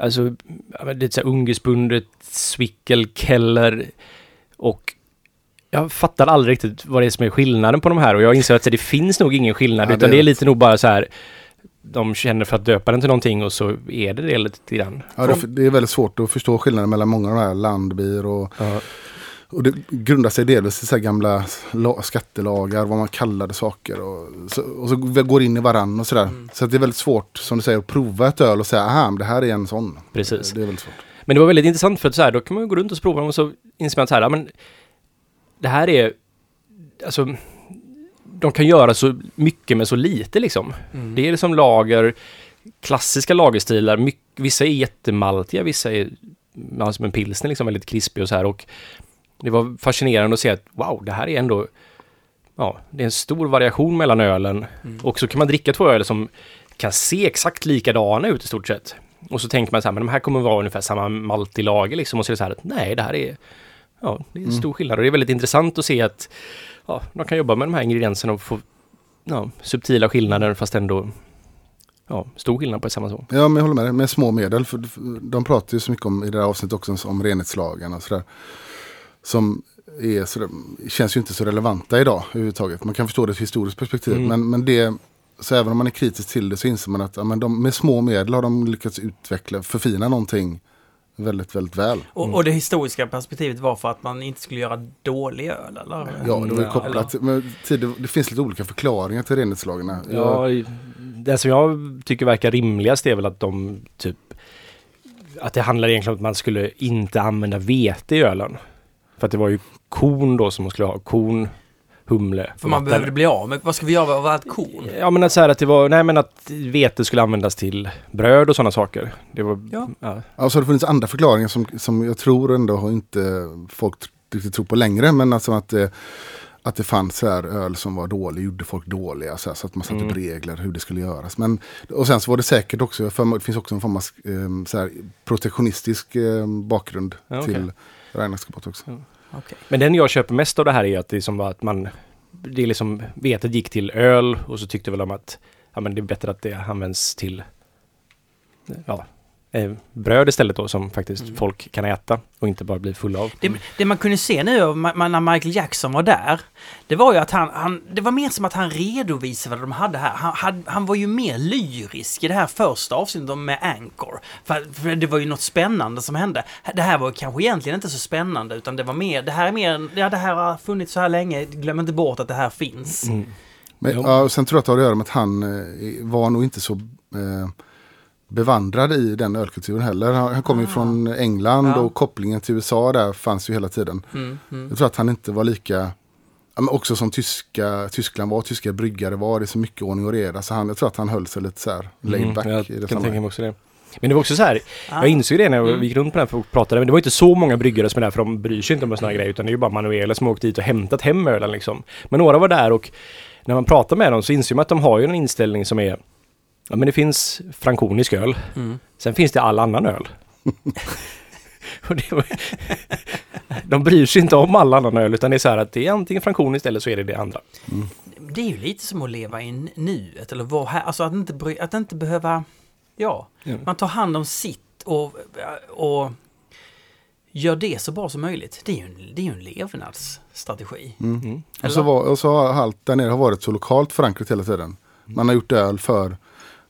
Alltså, är så här ungerspundet, Swickel, Keller och jag fattar aldrig riktigt vad det är som är skillnaden på de här och jag inser att det finns nog ingen skillnad Ja, utan det är lite nog bara så här de känner för att döpa den till någonting och så är det det lite grann. Ja, det, det är väldigt svårt att förstå skillnaden mellan många av de här landbier och, Ja. och det grundar sig delvis i så här gamla la, skattelagar, vad man kallade saker och så, och så går in i varann och sådär. Mm. Så det är väldigt svårt, som du säger, att prova ett öl och säga aha, det här är en sån. Precis. Det är väldigt svårt. Men det var väldigt intressant för att så här, då kan man gå runt och prova dem och så inser man så här, ja, men det här är, alltså, de kan göra så mycket med så lite liksom. Mm. Det är liksom lager, klassiska lagerstilar, mycket, vissa är jättemaltiga, vissa är ja, som en pilsner liksom väldigt krispig och så här och det var fascinerande att se att wow, det här är ändå Ja, det är en stor variation mellan ölen Mm. och så kan man dricka två öl som kan se exakt likadana ut i stort sett. Och så tänker man så här, men de här kommer vara ungefär samma malt i lager liksom. Och så är det så här att nej, det här är, ja, det är en Mm. stor skillnad. Och det är väldigt intressant att se att ja, de kan jobba med de här ingredienserna och få ja, subtila skillnader fast ändå ja, stor skillnad på samma sak. Ja, men jag håller med dig. Med små medel. För de pratar ju så mycket om i det här avsnittet också om renhetslagarna och sådär. Som är sådär, känns ju inte så relevanta idag överhuvudtaget. Man kan förstå det i ett historiskt perspektiv. Mm. Men, men det, så även om man är kritisk till det så inser man att ja, men de, med små medel har de lyckats utveckla, förfina någonting väldigt, väldigt väl. Och, och det historiska perspektivet var för att man inte skulle göra dålig öl, eller? Ja, det var ju kopplat. Men tid, det finns lite olika förklaringar till renhetslagarna. Ja, det som jag tycker verkar rimligast är väl att de typ att det handlar egentligen om att man skulle inte använda vete i ölen. För att det var ju kon då som man skulle ha. Kon, humle. För man behövde bli av med, vad ska vi göra av allt korn? Ja men att så här att det var, nej men att vete skulle användas till bröd och sådana saker. Det var, Ja. ja. Ja, så har det funnits andra förklaringar som, som jag tror ändå har inte folk riktigt tror på längre. Men alltså att det, att det fanns så här öl som var dålig, gjorde folk dåliga. Så, här, så att man satte upp Mm. regler hur det skulle göras. Men, och sen så var det säkert också, för det finns också en form av eh, så här, protektionistisk eh, bakgrund Ja, okej. till reinhetsskapet också. Okay. Men den jag köper mest av det här är att det är som att man, det är liksom, vetet gick till öl och så tyckte väl de att ja, men det är bättre att det används till ja, eh, bröd istället då som faktiskt Mm. folk kan äta och inte bara bli fulla av. Det, det man kunde se nu när Michael Jackson var där, det var ju att han, han det var mer som att han redovisade vad de hade här. Han, han, han var ju mer lyrisk i det här första avsnittet med Anchor. För, för det var ju något spännande som hände. Det här var kanske egentligen inte så spännande utan det var mer, det här är mer, ja det här har funnits så här länge, glöm inte bort att det här finns. Mm. Men, ja, och sen tror jag att det har att göra med att han eh, var nog inte så... Eh, bevandrad i den ölkulturen heller. Han, han kom ju Ah. från England Ja. och kopplingen till USA där fanns ju hela tiden. Mm, mm. Jag tror att han inte var lika, men också som tyska, Tyskland var, tyska bryggare var, det är så mycket ordning och reda. Så han, jag tror att han höll sig lite så här laid back Mm, jag i det kan tänka sammanhanget. mig också det. Men det var också så här, Ah. jag insåg det när jag Mm. gick runt på den här och pratade, men det var inte så många bryggare som är där för de bryr sig inte om en sån här grej utan det är ju bara manueler som har åkt dit och hämtat hem ölen liksom. Men några var där och när man pratar med dem så inser man att de har ju en inställning som är Ja men det finns frankonisk öl, Mm. sen finns det all annan öl. var, de bryr sig inte om all annan öl utan det är så här att det är antingen frankoniskt eller så är det det andra. Det är ju lite som att leva i nuet eller vara här, alltså att inte, bry, att inte behöva, ja, Ja. man tar hand om sitt och, och gör det så bra som möjligt. Det är ju en, det är en levnadsstrategi. Mm. Och så, var, och så har allt där nere har varit så lokalt förankrat hela tiden. Man har gjort öl för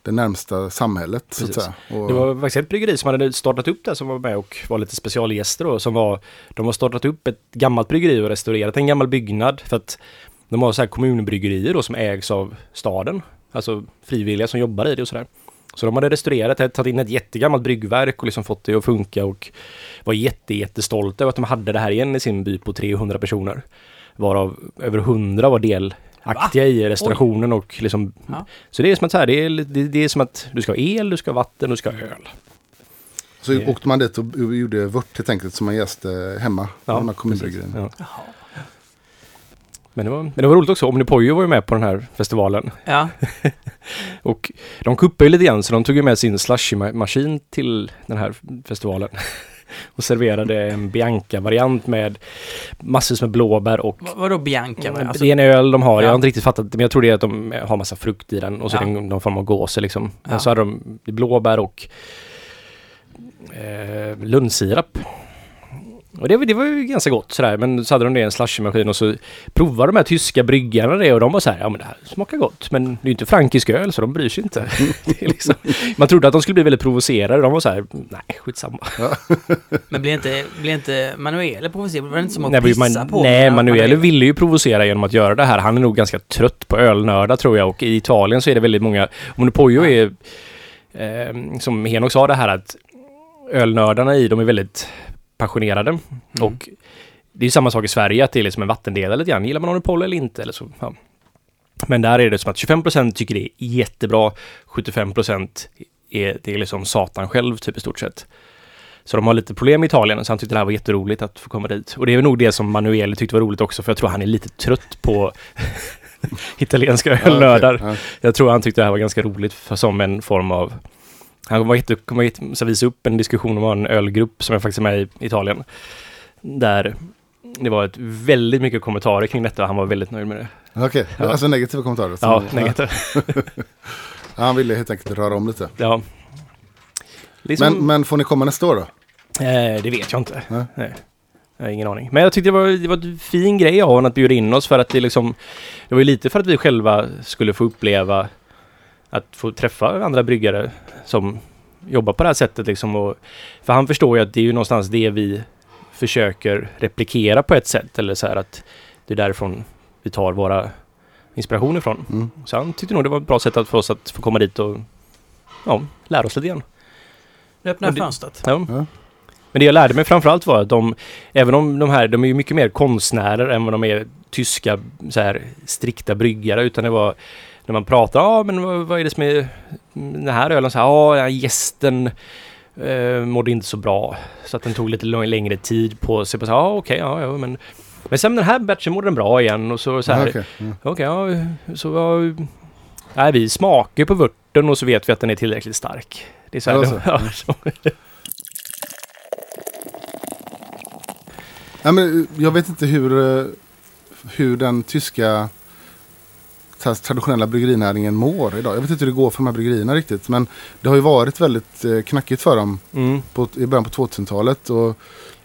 det närmsta samhället. Så att säga. Och, Det var faktiskt ett bryggeri som hade startat upp det som var med och var lite specialgäster då, som var, de har startat upp ett gammalt bryggeri och restaurerat en gammal byggnad för att de har så här kommunbryggerier då som ägs av staden. Alltså frivilliga som jobbar i det och sådär. Så de hade restaurerat det, tagit in ett jättegammalt bryggverk och liksom fått det att funka och var jätte, jättestolta över att de hade det här igen i sin by på 300 personer. Varav över 100 var delaktiga i restaurationen och liksom Ja. Så det är som att så här, det är, det, det är som att du ska ha el, du ska ha vatten, du ska ha öl. så det- åkte man dit och gjorde vört helt enkelt som man jäste hemma. Ja, de här. Ja. Men, det var, men det var roligt också, Omnipojo var ju med på den här festivalen. Ja, Och de kuppade ju lite grann så de tog ju med sin slushy-maskin till den här festivalen. Och serverade en Bianca-variant med massor med blåbär och vad, vadå Bianca? Mm, Alltså, det är en öl de har, jag Ja. har inte riktigt fattat men jag tror det är att de har massa frukt i den och så Ja. är det någon form av gåse liksom. Ja. Men så hade de blåbär och eh, lundsirap. Och det, var- det var ju ganska gott sådär men så hade de det i en slushymaskin och så provade de här tyska bryggarna det och de var så här, ja men det här smakar gott men det är ju inte frankisk öl så de bryr sig inte. det är liksom, man trodde att de skulle bli väldigt provocerade, de var så här, nej skitsamma. Men blir inte, blir inte Manuel provocerad? Var det inte som att Nej, pissa man, på? nej med Manuel ville ju provocera genom att göra det här. Han är nog ganska trött på ölnördar tror jag och i Italien så är det väldigt många, Monopojo är, eh, som Henok sa det här att ölnördarna i dem är väldigt passionerade Mm. och det är ju samma sak i Sverige att det är liksom en vattendelare lite grann. Gillar man Monopol eller inte eller så, ja. Men där är det som att 25% tycker det är jättebra, 75% är, det är liksom Satan själv typ i stort sett. Så de har lite problem i Italien, så han tyckte det här var jätteroligt att få komma dit. Och det är nog det som Manuel tyckte var roligt också, för jag tror han är lite trött på italienska Ja, okej. ölnördar. Ja. Jag tror han tyckte det här var ganska roligt för, som en form av... Han jätte, kommer jätte, så visa upp en diskussion om en ölgrupp som jag faktiskt är med i Italien. Där det var ett väldigt mycket kommentarer kring detta och han var väldigt nöjd med det. Okej, Ja. alltså negativa kommentarer. Ja, negativt. Ja, han ville helt enkelt röra om lite. Ja. Liksom, Men, men får ni komma nästa år då? Eh, det vet jag inte. Nej. Nej. Jag har ingen aning. Men jag tyckte det var, det var en fin grej av honom att bjuda in oss för att det liksom Det var ju lite för att vi själva skulle få uppleva Att få träffa andra bryggare som jobbar på det här sättet liksom och, För han förstår ju att det är ju någonstans det vi försöker replikera på ett sätt eller så här att Det är därifrån vi tar våra inspirationer ifrån. Mm. Så han tyckte nog det var ett bra sätt att för oss att få komma dit och ja, lära oss lite grann. Nu öppnar Men det- fönstret. Ja. Ja. Men det jag lärde mig framförallt var att de, även om de här, de är ju mycket mer konstnärer än vad de är tyska så här strikta bryggare utan det var när man pratar, ja men vad, vad är det som är den här ölen? Så här, här gästen eh, mådde inte så bra så att den tog lite längre tid på sig. Ja okej, ja, ja men men sen den här batchen mådde den bra igen och så, så här, okej. Mm. Okej, ja, så ja, nej, vi smakar på vörten och så vet vi att den är tillräckligt stark. Det är så här, Alltså. ja, så. Ja, men jag vet inte hur, eh, hur den tyska traditionella bryggerinäringen mår idag. Jag vet inte hur det går för de här bryggerierna riktigt. Men det har ju varit väldigt eh, knackigt för dem Mm, på, i början på 2000-talet. Och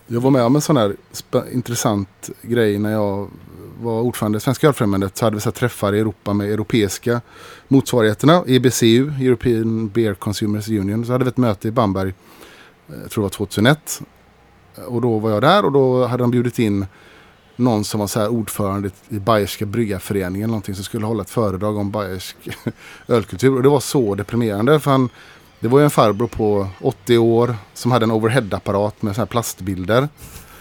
jag var med om en sån här intressant grej när jag var ordförande i Svenska Ölfrämjandet. Så hade vi så träffar i Europa med europeiska motsvarigheterna. EBCU, European Beer Consumers Union. Så hade vi ett möte i Bamberg, eh, jag tror det var 2001. Och då var jag där och då hade de bjudit in någon som var så här ordförande i Bayerska bryggarföreningen. Någonting som skulle hålla ett föredrag om bayersk ölkultur. Och det var så deprimerande. För han Det var ju en farbror på 80 år som hade en overhead-apparat med så här plastbilder.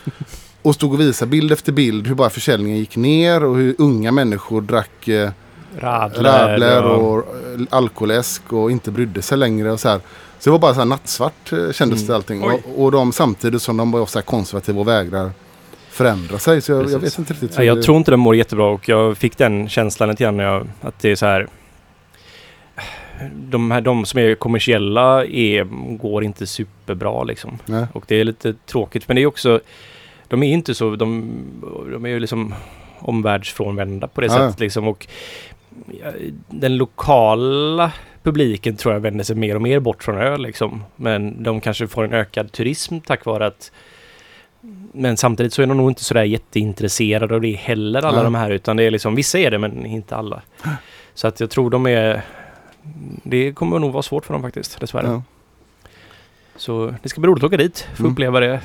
Och stod och visade bild efter bild hur bara försäljningen gick ner och hur unga människor drack eh, Radler, och... och eh, alkoläsk och inte brydde sig längre och så här. Så det var bara så här nattsvart eh, kändes det allting. Och, och de samtidigt som de var så här konservativa och vägrar förändra sig. Så jag, jag vet inte riktigt. Ja, jag det- tror inte den mår jättebra och jag fick den känslan lite grann när jag, att det är så här. De, här, de som är kommersiella är, går inte superbra liksom. Nej. Och det är lite tråkigt men det är också De är inte så, de, de är ju liksom omvärldsfrånvända på det Ja, sättet liksom och Den lokala publiken tror jag vänder sig mer och mer bort från öl liksom. Men de kanske får en ökad turism tack vare att men samtidigt så är de nog inte sådär jätteintresserade av det heller alla Nej. de här utan det är liksom vissa är det men inte alla. Så att jag tror de är Det kommer nog vara svårt för dem faktiskt dessvärre. Ja, Så det ska bli roligt att åka dit, få Mm. uppleva det.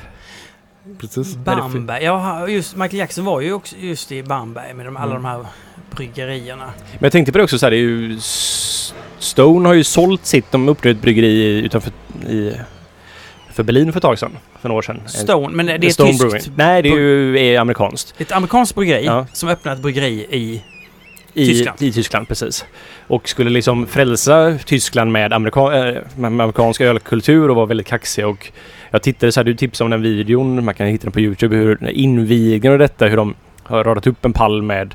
precis. Bamberg. Ja, just Michael Jackson var ju också just i Bamberg med de, alla Mm. de här bryggerierna. Men jag tänkte på det också så här, det är ju Stone har ju sålt sitt, de öppnade ett bryggeri utanför i, för Berlin för ett tag sedan, för några år sedan. Stone, men det är Stone tyskt. Brewing. Nej, det är ju är amerikanskt. Det är ett amerikanskt bryggeri Ja. som öppnar ett bryggeri i... I Tyskland. I Tyskland, precis. Och skulle liksom frälsa Tyskland med, amerika, äh, med amerikansk ölkultur och var väldigt kaxiga och jag tittade så här, du tipsade om den videon, man kan hitta den på Youtube, hur invigningen och detta, hur de har radat upp en pall med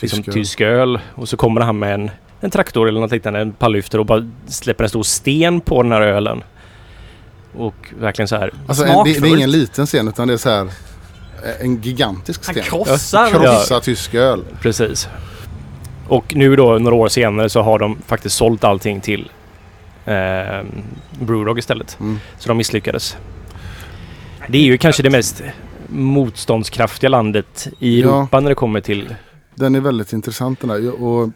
liksom, Tysk öl. tysk öl och så kommer han med en, en traktor eller något liknande, en pallyfter och bara släpper en stor sten på den här ölen. Och verkligen så här. Alltså, det, det är ingen liten scen utan det är så här eh, en gigantisk Han sten. krossar... Krossa tysk öl. Precis. Och nu då några år senare så har de faktiskt sålt allting till eh, Brewdog istället. Mm. Så de misslyckades. Det är ju kanske det mest motståndskraftiga landet i Ja. Europa när det kommer till... Den är väldigt intressant den där. Och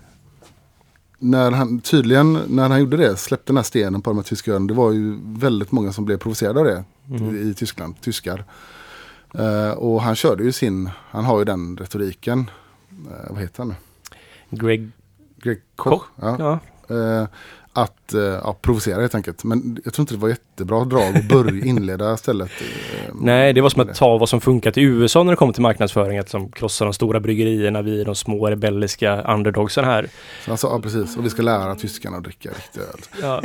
när han, tydligen när han gjorde det, släppte den här stenen på de här tyska ölen. Det var ju väldigt många som blev provocerade av det Mm. i Tyskland, tyskar. Eh, och han körde ju sin, han har ju den retoriken. Eh, vad heter han nu? Greg... Greg Koch. Koch, Ja. Ja. Eh, att eh, ja, provocera helt enkelt. Men jag tror inte det var jättebra drag att börja inleda stället. eh, Nej, det var som att ta vad som funkat i USA när det kommer till marknadsföring. Att som krossa de stora bryggerierna vid de små rebelliska underdogsen här. Så han sa, ja precis, och vi ska lära tyskarna att dricka riktig öl. Ja.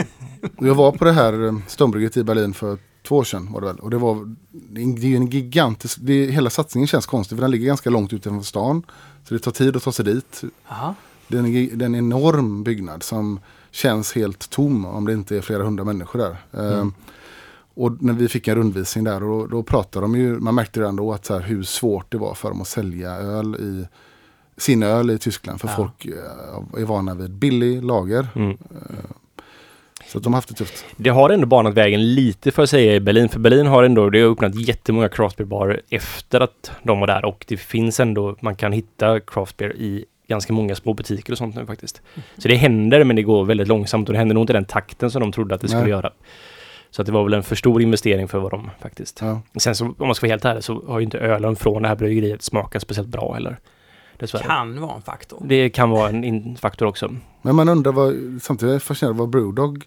Jag var på det här Stonebryggeriet i Berlin för två år sedan var det väl. Och det var, det är är ju en gigantisk, det är, hela satsningen känns konstig för den ligger ganska långt utanför stan. Så det tar tid att ta sig dit. Jaha. Det är en, gi- det är en enorm byggnad som känns helt tom om det inte är flera hundra människor där. Ehm, och när vi fick en rundvisning där och då, pratade de ju, man märkte redan då att så här, hur svårt det var för dem att sälja öl i sin öl i Tyskland. För Ja. folk eh, är vana vid billig lager. Mm. Så att de har haft det tufft. Det har ändå banat vägen lite för att säga i Berlin. För Berlin har ändå, det har öppnat jättemånga craft beer efter att de var där. Och det finns ändå, man kan hitta craft beer i ganska många små butiker och sånt nu faktiskt. Så det händer men det går väldigt långsamt och det händer nog inte den takten som de trodde att det skulle Nej. göra. Så att det var väl en för stor investering för vad de faktiskt. Ja. Sen så, om man ska vara helt ärlig så har ju inte ölen från det här bryggeriet smakat speciellt bra heller. Dessvärre. Kan vara en faktor. Det kan vara en in- faktor också. Men man undrar vad, samtidigt är jag fascinerad vad Brewdog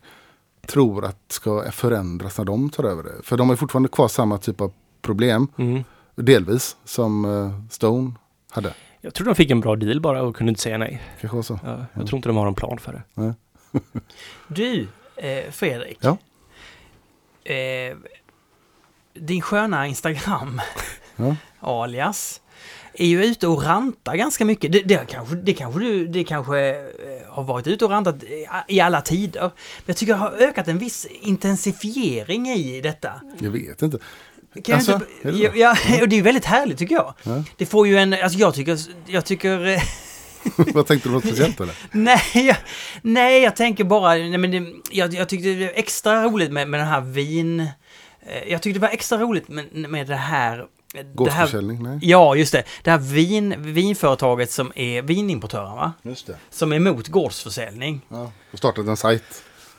tror att ska förändras när de tar över det. För de har fortfarande kvar samma typ av problem, Mm. delvis, som eh, Stone hade. Jag tror de fick en bra deal bara och kunde inte säga nej. Kanske så. Ja, jag tror inte de har någon plan för det. Du, eh, Fredrik. Ja. Eh, din sköna Instagram, Ja. alias, är ju ute och rantar ganska mycket. Det, det, kanske, det, kanske, du, det kanske eh, har varit ute och rantat i- i alla tider. Men jag tycker det har ökat en viss intensifiering i detta. Jag vet inte. Kan Alltså, inte, är det ja, ja, och det är ju väldigt härligt tycker jag. Ja. Det får ju en, alltså jag tycker, jag tycker eh, vad tänkte du på speciellt eller? Nej, jag, nej, jag tänker bara... Nej, men det, jag, jag tyckte det var extra roligt med, med den här vin... eh, Jag tyckte det var extra roligt med, med det här... Det här Gårdsförsäljning? Nej. ja, just det. Det här vin, vinföretaget som är vinimportören, va? Just det. Som är emot gårdsförsäljning. Ja. Och startat en sajt.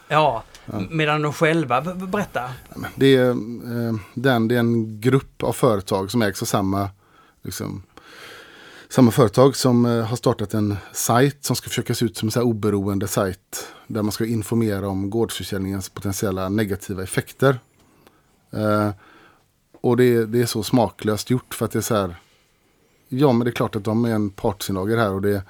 Ja, medan de själva... Berätta. Det är, eh, den, det är en grupp av företag som ägs av samma liksom, samma företag som eh, har startat en sajt som ska försöka se ut som en så här oberoende sajt. Där man ska informera om gårdsförsäljningens potentiella negativa effekter. Eh, och det, det är så smaklöst gjort för att det är så här. Ja men det är klart att de är en partsinlager här och det,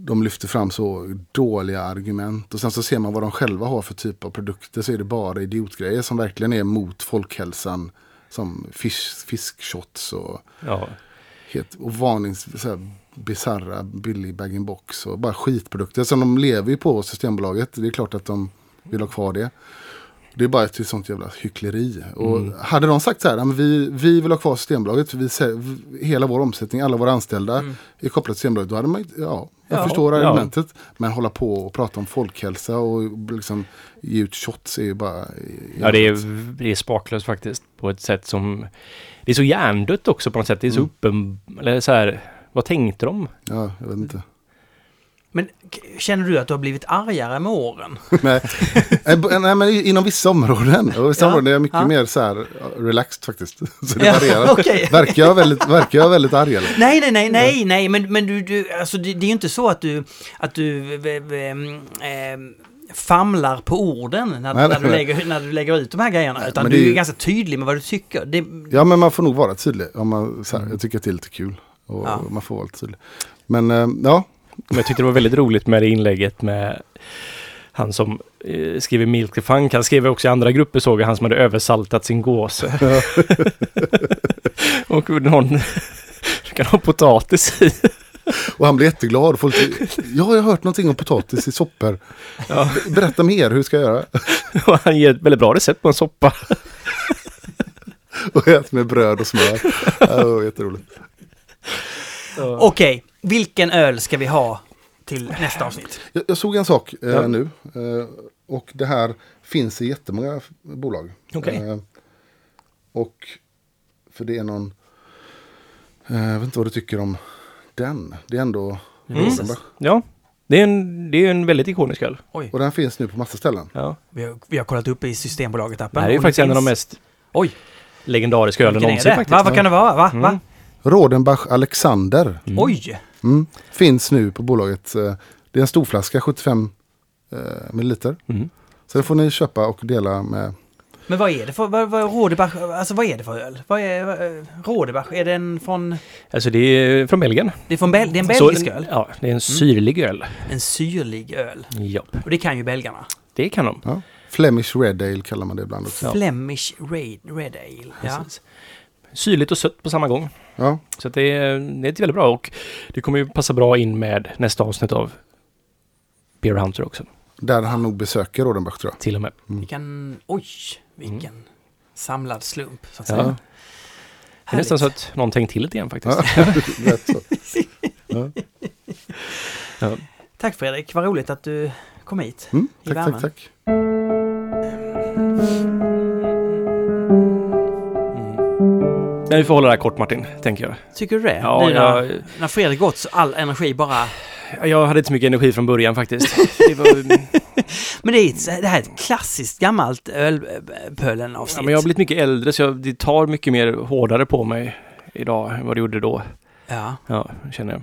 de lyfter fram så dåliga argument. Och sen så ser man vad de själva har för typ av produkter så är det bara idiotgrejer som verkligen är mot folkhälsan. Som fisk, fiskshots och, Ja. helt, och varnings, så här, bisarra billig bag-in-box och bara skitprodukter. Som de lever ju på Systembolaget. Det är klart att de vill ha kvar det. Det är bara ett sånt jävla hyckleri. Och hade de sagt så här, "Ja, men vi, vi vill ha kvar Systembolaget, vi, hela vår omsättning, alla våra anställda är kopplade till Systembolaget. Då hade man ja, jag Ja. förstår Ja. argumentet. Men hålla på och prata om folkhälsa och liksom ge ut shots är ju bara... Ja, det är, det är smaklöst faktiskt. På ett sätt som... Det är så hjärndött också på något sätt. Det är så Mm. uppen... Eller så här... Vad tänkte de? Ja, jag vet inte. Men känner du att du har blivit argare med åren? nej, nej, men inom vissa områden. Och vissa Ja, områden är jag mycket ja. mer så här ja, relaxed faktiskt. Så det Ja, varierar. okej. Verkar jag väldigt, verkar jag väldigt arg eller? Nej, nej, nej, nej, nej, men, men du, du alltså det, det är ju inte så att du, att du eh, famlar på orden när, Nej, när, du lägger, när du lägger ut de här grejerna. Utan du är ju- ganska tydlig med vad du tycker. Det, Ja, men man får nog vara tydlig. Om man, så här, Jag tycker att det är lite kul. Och Ja. man får vara lite tydlig. Men eh, ja, Men jag tyckte det var väldigt roligt med det inlägget med han som eh, skriver Milk the Funk. Han skrev också i andra grupper såg jag han som hade översaltat sin gåse. och någon kan ha potatis i. och han blir jätteglad. Folk, ja, jag har hört någonting om potatis i soppor. Ja. Berätta mer, hur ska jag göra? Och han ger ett väldigt bra recept på en soppa. Och ät med bröd och smör. Ja, det var jätteroligt. Okej, vilken öl ska vi ha till nästa avsnitt? Jag, jag såg en sak eh, Ja. nu. Eh, och det här finns i jättemånga bolag. Okej. Eh, och för det är någon... Eh, jag vet inte vad du tycker om den. Det är ändå... Mm. Ja, det är en, det är en väldigt ikonisk öl. Oj, Och den finns nu på massa ställen. Ja. vi har, vi har kollat upp i Systembolaget-appen. Det här är ju faktiskt en av de finns- mest Oj, legendariska ölen någonsin faktiskt. Va, vad kan det vara? Va? Va? Mm. Rodenbach Alexander. Mm. Oj! Mm. Finns nu på bolaget. eh, Det är en storflaska, 75 eh, milliliter. Mm. Så den får ni köpa och dela med. Men vad är det för, vad, vad, alltså vad är det för öl? Vad är, vad, eh, Rodebach, är den från, Alltså det är från Belgien. det är från Bel, det är en Så- belgisk öl? Ja, det är en syrlig öl. En syrlig öl. Ja, Och det kan ju belgarna. det kan de. Ja. Flemish Red Ale kallar man det ibland också. Ja. Flemish Red, Red Ale. Ja. Precis. Syrligt och sött på samma gång. Ja. Så att det, är, det är väldigt bra och det kommer ju passa bra in med nästa avsnitt av Beer Hunter också. Där han nog besöker Rodenbach tror jag. Till och med. Vi kan, oj, vilken samlad slump så att Ja. säga. Det är nästan så att någon tänkt till lite grann faktiskt. Ja, rätt så. Ja. Ja. Tack Fredrik, vad roligt att du kom hit. Mm, I tack, värmen. tack, tack. Men vi får hålla det här kort Martin, tänker jag. Tycker du det? Ja, nu när, jag, när Fredrik gått så all energi bara... jag hade inte så mycket energi från början faktiskt. Det var, Men det, är ett, det här är ett klassiskt gammalt ölpölen-avsnitt. ja, men jag har blivit mycket äldre så jag, det tar mycket mer hårdare på mig idag än vad det gjorde då. Ja, Ja, känner jag.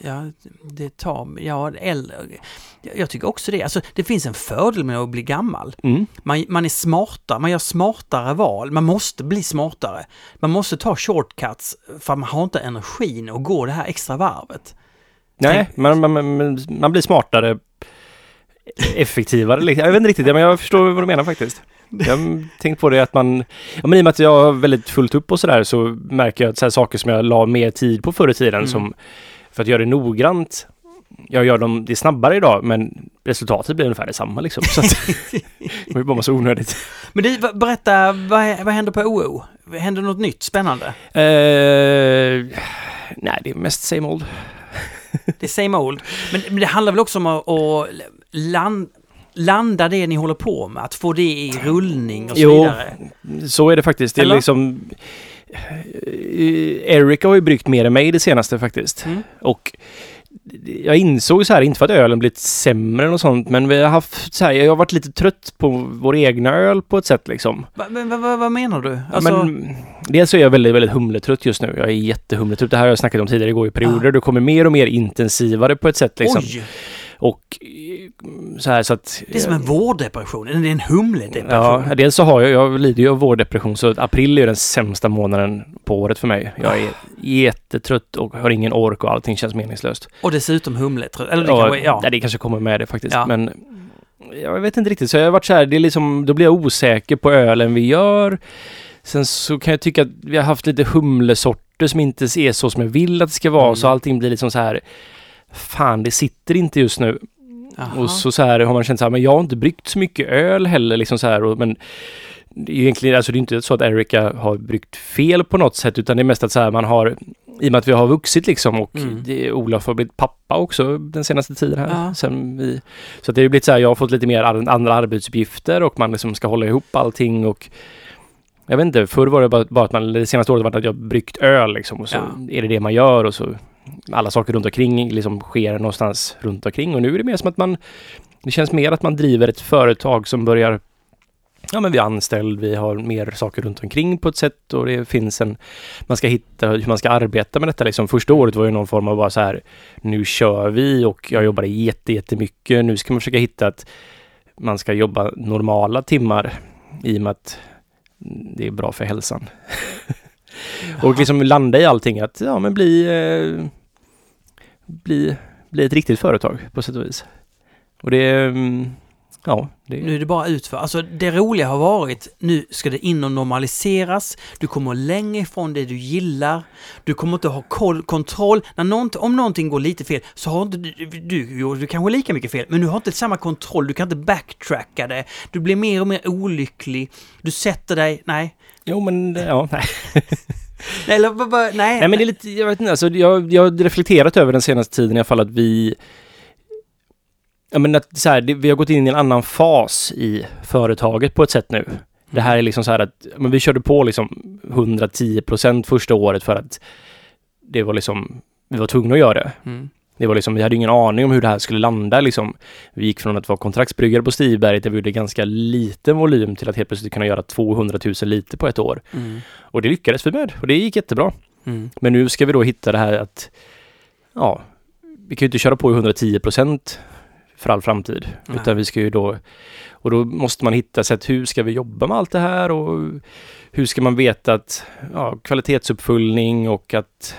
Ja, det tar... Ja, äldre... Jag, tycker också det. Alltså, det finns en fördel med att bli gammal. Mm. Man, man är smartare, man gör smartare val. Man måste bli smartare. Man måste ta shortcuts för man har inte energin att gå det här extra varvet. Nej, Tänk- man, man, man, blir smartare, effektivare. liksom. Jag vet inte riktigt, men jag förstår vad du menar faktiskt. Jag har tänkt på det att man, ja men i och med att jag har väldigt fullt upp och sådär så märker jag att så saker som jag la mer tid på förr i tiden Mm. som, för att göra det noggrant, jag gör dem det snabbare idag men resultatet blir ungefär detsamma liksom. Så att, det ju bara massa onödigt. Men du, berätta, vad, vad händer på OO? Händer något nytt spännande? Eh, nej, det är mest same old. Det är same old. Men, men det handlar väl också om att, att land, landa det ni håller på med, att få det i rullning och så Jo. vidare. Så är det faktiskt. Det är Eller? liksom... Eh, Erica har ju bryggt mer än mig det senaste faktiskt. Mm. Och jag insåg så här, inte för att ölen blivit sämre och sånt, men vi har haft så här, jag har varit lite trött på vår egna öl på ett sätt liksom. Va, men va, va, vad menar du? Alltså, Men dels så är jag väldigt, väldigt humletrött just nu. Jag är jättehumletrött. Det här har jag snackat om tidigare. Det går i perioder. Ah. Du kommer mer och mer intensivare på ett sätt liksom. oj! Och eh, så här så att... Det är som en vårdepression. Det är en humledepression. Ja, dels så har jag, jag lider ju av vårdepression så april är den sämsta månaden på året för mig. Jag är jättetrött och har ingen ork och allting känns meningslöst. Och dessutom humletrött. Eller det Ja, kanske, ja. nej, det kanske kommer med det faktiskt. Ja. Men jag vet inte riktigt. Så jag har varit så här, det är liksom, då blir jag osäker på ölen vi gör. Sen så kan jag tycka att vi har haft lite humlesorter som inte är så som jag vill att det ska vara. Mm. Så allting blir liksom så här, fan det sitter inte just nu. Jaha. Och så, så här har man känt så här, men jag har inte bryggt så mycket öl heller liksom så här. Och, men det är egentligen, alltså det är inte så att Erika har bryggt fel på något sätt utan det är mest att så här man har i och med att vi har vuxit liksom och Mm. det, Olof har blivit pappa också den senaste tiden här. Ja. Sen vi, så att det har blivit så här, jag har fått lite mer andra arbetsuppgifter och man liksom ska hålla ihop allting och jag vet inte, förr var det bara, bara att man, det senaste året var det att jag bryggt öl liksom och så Ja. är det det man gör och så alla saker runt omkring liksom sker någonstans runt omkring och nu är det mer som att man det känns mer att man driver ett företag som börjar Ja men vi är anställd, vi har mer saker runt omkring på ett sätt och det finns en Man ska hitta hur man ska arbeta med detta liksom. Första året var ju någon form av bara så här Nu kör vi och jag jobbade jätte, jättemycket. Nu ska man försöka hitta att man ska jobba normala timmar i och med att det är bra för hälsan. och liksom landa i allting att ja men bli eh, bli, bli ett riktigt företag på sätt och vis. Och det mm, Ja, det Nu är det bara utför. Alltså det roliga har varit, nu ska det in och normaliseras. Du kommer längre ifrån det du gillar. Du kommer inte ha koll, kontroll. När nånt, om någonting går lite fel så har inte du, du, du kanske lika mycket fel, men du har inte samma kontroll. Du kan inte backtracka det. Du blir mer och mer olycklig. Du sätter dig, nej. Jo men ja, nej. Nej, Eller vad- nej. Nej men det är lite, jag vet inte, alltså jag, jag har reflekterat över den senaste tiden i alla fall att vi Ja men att så här, det, vi har gått in i en annan fas i företaget på ett sätt nu. Det här är liksom så här att, men vi körde på liksom 110 procent första året för att det var liksom, vi var tvungna att göra det. Mm. Det var liksom, vi hade ingen aning om hur det här skulle landa liksom. Vi gick från att vara kontraktsbryggare på Stiberget där vi gjorde ganska liten volym till att helt plötsligt kunna göra 200 000 liter på ett år. Mm. Och det lyckades vi med och det gick jättebra. Mm. Men nu ska vi då hitta det här att, ja, vi kan ju inte köra på i 110 procent för all framtid. Nej. Utan vi ska ju då, och då måste man hitta sätt, hur ska vi jobba med allt det här och hur ska man veta att, ja, kvalitetsuppföljning och att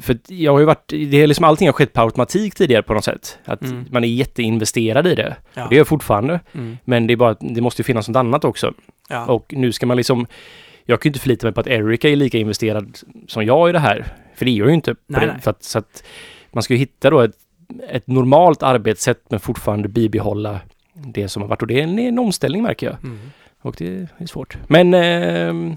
för jag har ju varit, det är liksom allting har skett på automatik tidigare på något sätt. Att Mm. man är jätteinvesterad i det. Ja. Det är jag fortfarande. Mm. Men det är bara det måste ju finnas något annat också. Ja. Och nu ska man liksom... Jag kan ju inte förlita mig på att Erika är lika investerad som jag i det här. För det är jag ju inte. Nej, nej. Att, så att man ska ju hitta då ett, ett normalt arbetssätt men fortfarande bibehålla det som har varit. Och det är en, en omställning märker jag. Mm. Och det är svårt. Men ehm,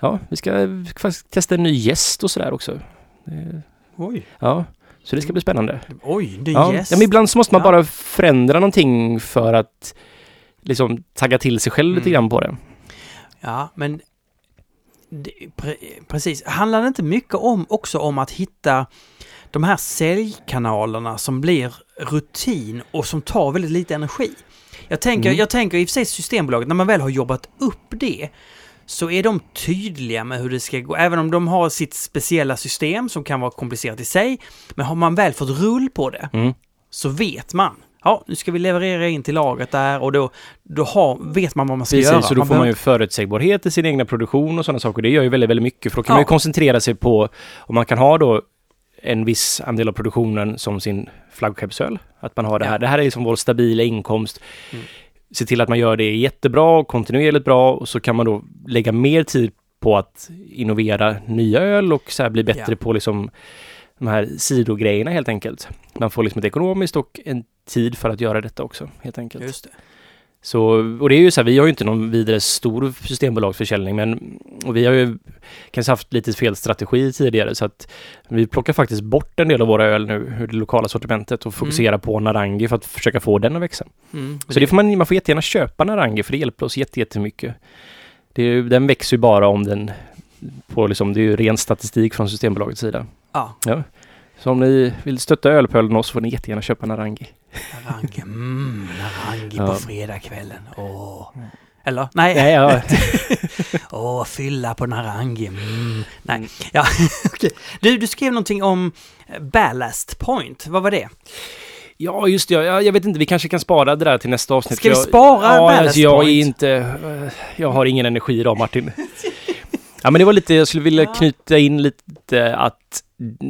ja, vi ska faktiskt testa en ny gäst och sådär också. Det- Oj. Ja, så det ska bli spännande. Oj, det är Ja, yes. ja, men ibland så måste man Ja. bara förändra någonting för att liksom tagga till sig själv lite Mm. grann på det. Ja, men det, pre, precis. Handlar det inte mycket om också om att hitta de här säljkanalerna som blir rutin och som tar väldigt lite energi? Jag tänker, Mm. jag tänker i och för sig Systembolaget, när man väl har jobbat upp det så är de tydliga med hur det ska gå, även om de har sitt speciella system som kan vara komplicerat i sig. Men har man väl fått rull på det Mm. så vet man. Ja, nu ska vi leverera in till lagret där och då, då har, vet man vad man ska göra. Precis, så då får man ju förutsägbarhet i sin egna produktion och sådana saker. Det gör ju väldigt, väldigt mycket. För då kan Ja. man ju koncentrera sig på, om man kan ha då en viss andel av produktionen som sin flaggskeppsöl. Att man har det Ja. här. Det här är liksom vår stabila inkomst. Mm. Se till att man gör det jättebra och kontinuerligt bra och så kan man då lägga mer tid på att innovera nya öl och så här bli bättre Ja. på liksom de här sidogrejerna helt enkelt. Man får liksom ett ekonomiskt och en tid för att göra detta också helt enkelt. Just det. Så, och det är ju så här, vi har ju inte någon vidare stor systembolagsförsäljning men och vi har ju kanske haft lite fel strategi tidigare så att vi plockar faktiskt bort en del av våra öl nu ur det lokala sortimentet och fokuserar på Narangi för att försöka få den att växa. Mm. Så det får man, man får jättegärna köpa Narangi för det hjälper oss jätte- jättemycket. Det den växer ju bara om den på liksom, det är ju ren statistik från Systembolagets sida. Ja. Ja. Så om ni vill stötta ölpölen oss får ni jättegärna köpa Narangi. Narangi, mm, Narangi Ja. på fredagskvällen. Åh. Eller? Nej. Nej, ja. Åh, fylla på Narangi. Mm. Nej. Ja. Du, du skrev någonting om eh, Ballast Point. Vad var det? ja, just det. Jag, jag vet inte, vi kanske kan spara det där till nästa avsnitt. Ska vi jag, spara ja, Ballast alltså, jag Point? är inte... eh, Jag har ingen energi idag, Martin. Ja, men det var lite, jag skulle vilja Ja. knyta in lite att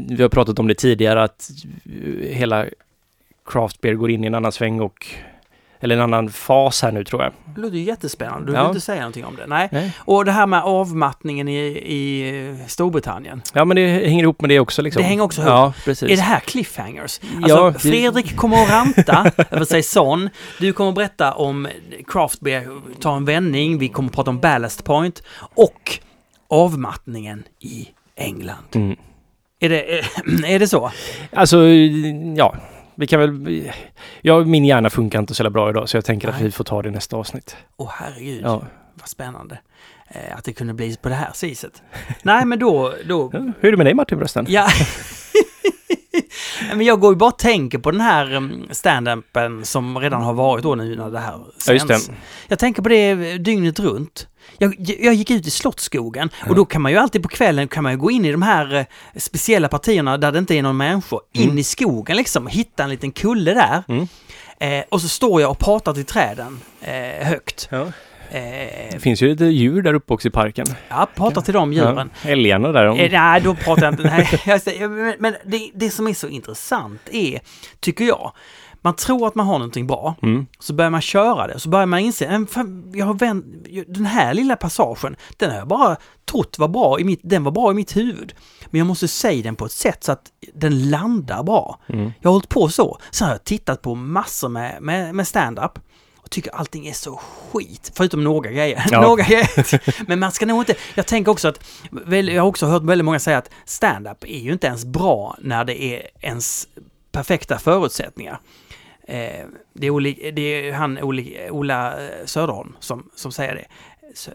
vi har pratat om det tidigare, att eh, hela craft beer går in i en annan sväng och eller en annan fas här nu tror jag. Det låter ju jättespännande. Du vill Ja. inte säga någonting om det? Nej. Nej. Och det här med avmattningen i, i Storbritannien. Ja, men det hänger ihop med det också liksom. Det hänger också ihop. Ja, precis. Är det här cliffhangers? Alltså, Ja, det- Fredrik kommer att ranta över sån. Du kommer att berätta om craft beer, ta en vändning. Vi kommer att prata om ballast point och avmattningen i England. Mm. Är det, är det så? Alltså, ja. Vi kan väl... Ja, min hjärna funkar inte så bra idag så jag tänker att Nej. vi får ta det i nästa avsnitt. Åh herregud, Ja. vad spännande. Eh, att det kunde bli på det här viset. Nej, men då... då Ja, Hur är det med dig Martin förresten? ja. men jag går ju bara och tänker på den här um, stand-upen som redan har varit då nu när det här Ja, just det. Jag tänker på det dygnet runt. Jag, jag gick ut i Slottsskogen och då kan man ju alltid på kvällen kan man ju gå in i de här eh, speciella partierna där det inte är någon människor. In Mm. i skogen liksom, hitta en liten kulle där. Mm. Eh, och så står jag och pratar till träden eh, högt. Ja. Eh, Det finns ju lite djur där uppe också i parken. ja, pratar till de djuren. Ja. Älgarna där. De... Eh, nej, då pratar jag inte. Nej, men men det, det som är så intressant är, tycker jag, man tror att man har någonting bra, Mm. så börjar man köra det, så börjar man inse, "Men fan, jag har vänt, den här lilla passagen, den har jag bara trott var bra i mitt, den var bra i mitt huvud. Men jag måste säga den på ett sätt så att den landar bra. Mm. Jag har hållit på så. Sen har jag tittat på massor med, med, med stand-up tycker allting är så skit, förutom några grejer. Ja. några grejer. Men man ska nog inte... Jag tänker också att... Jag har också hört väldigt många säga att stand-up är ju inte ens bra när det är ens perfekta förutsättningar. Eh, det, är Oli, det är han Oli, Ola Söderholm som, som säger det. Så,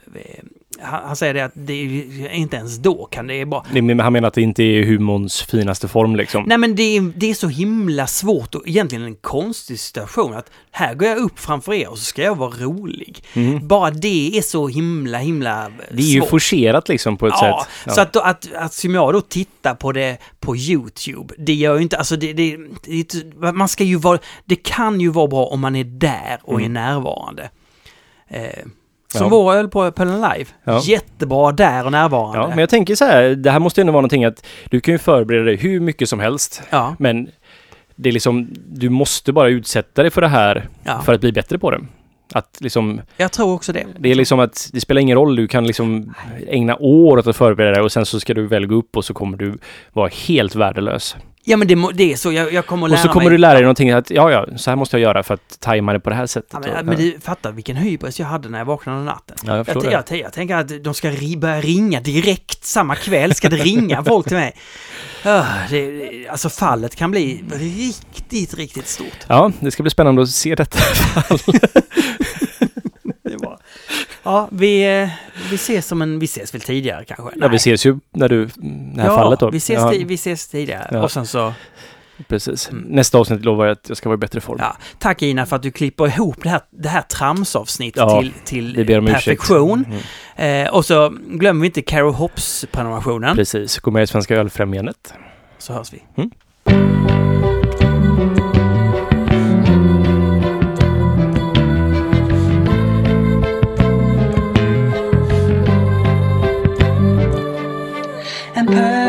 han, han säger det att det är inte ens då kan det är. Det- men Han menar att det inte är humorns finaste form liksom. Nej men det är, det är så himla svårt och egentligen en konstig situation att här går jag upp framför er och så ska jag vara rolig. Mm. Bara det är så himla himla Det är ju svårt. forcerat liksom på ett Ja, sätt. så att, då, att, att som jag då tittar på det på YouTube, det gör ju inte, alltså det, det, det man ska ju vara, det kan ju vara bra om man är där och är Mm. närvarande. Eh, som Ja. vår öl på Pellen Live. Ja. Jättebra där och närvarande. Ja, men jag tänker så här, det här måste ju ändå vara någonting att du kan ju förbereda dig hur mycket som helst. ja, Men det är liksom, du måste bara utsätta dig för det här ja. för att bli bättre på det. Att liksom, jag tror också det. det är liksom att det spelar ingen roll, du kan liksom ägna år åt att förbereda dig och sen så ska du väl gå upp och så kommer du vara helt värdelös. Ja men det, må- det är så, jag, jag kommer att lära Och så kommer mig. du lära dig någonting att ja, ja, så här måste jag göra för att tajma det på det här sättet. Ja, Och- men, men du fattar vilken hybris jag hade när jag vaknade under natten. ja, jag Jag, jag, jag, jag tänker att de ska ri, börja ringa direkt samma kväll. Ska det ringa folk till mig? Det, det- alltså fallet kan bli riktigt, riktigt stort. Ja, det ska bli spännande att se detta fall. Ja, vi, eh, vi ses som en... Vi ses väl tidigare kanske? Ja, vi ses ju när du, det här ja, fallet då. Vi ses, ja, vi ses tidigare. Ja. Och sen så... precis. Mm. Nästa avsnitt lovar jag att jag ska vara i bättre form. Ja, tack Ina för att du klipper ihop det här, det här tramsavsnittet Ja, till, till perfektion. Mm. Eh, och så glömmer vi inte Caro Hops prenumerationen. Precis, gå med i Svenska Ölfrämjandet. Så hörs vi. Mm. vampire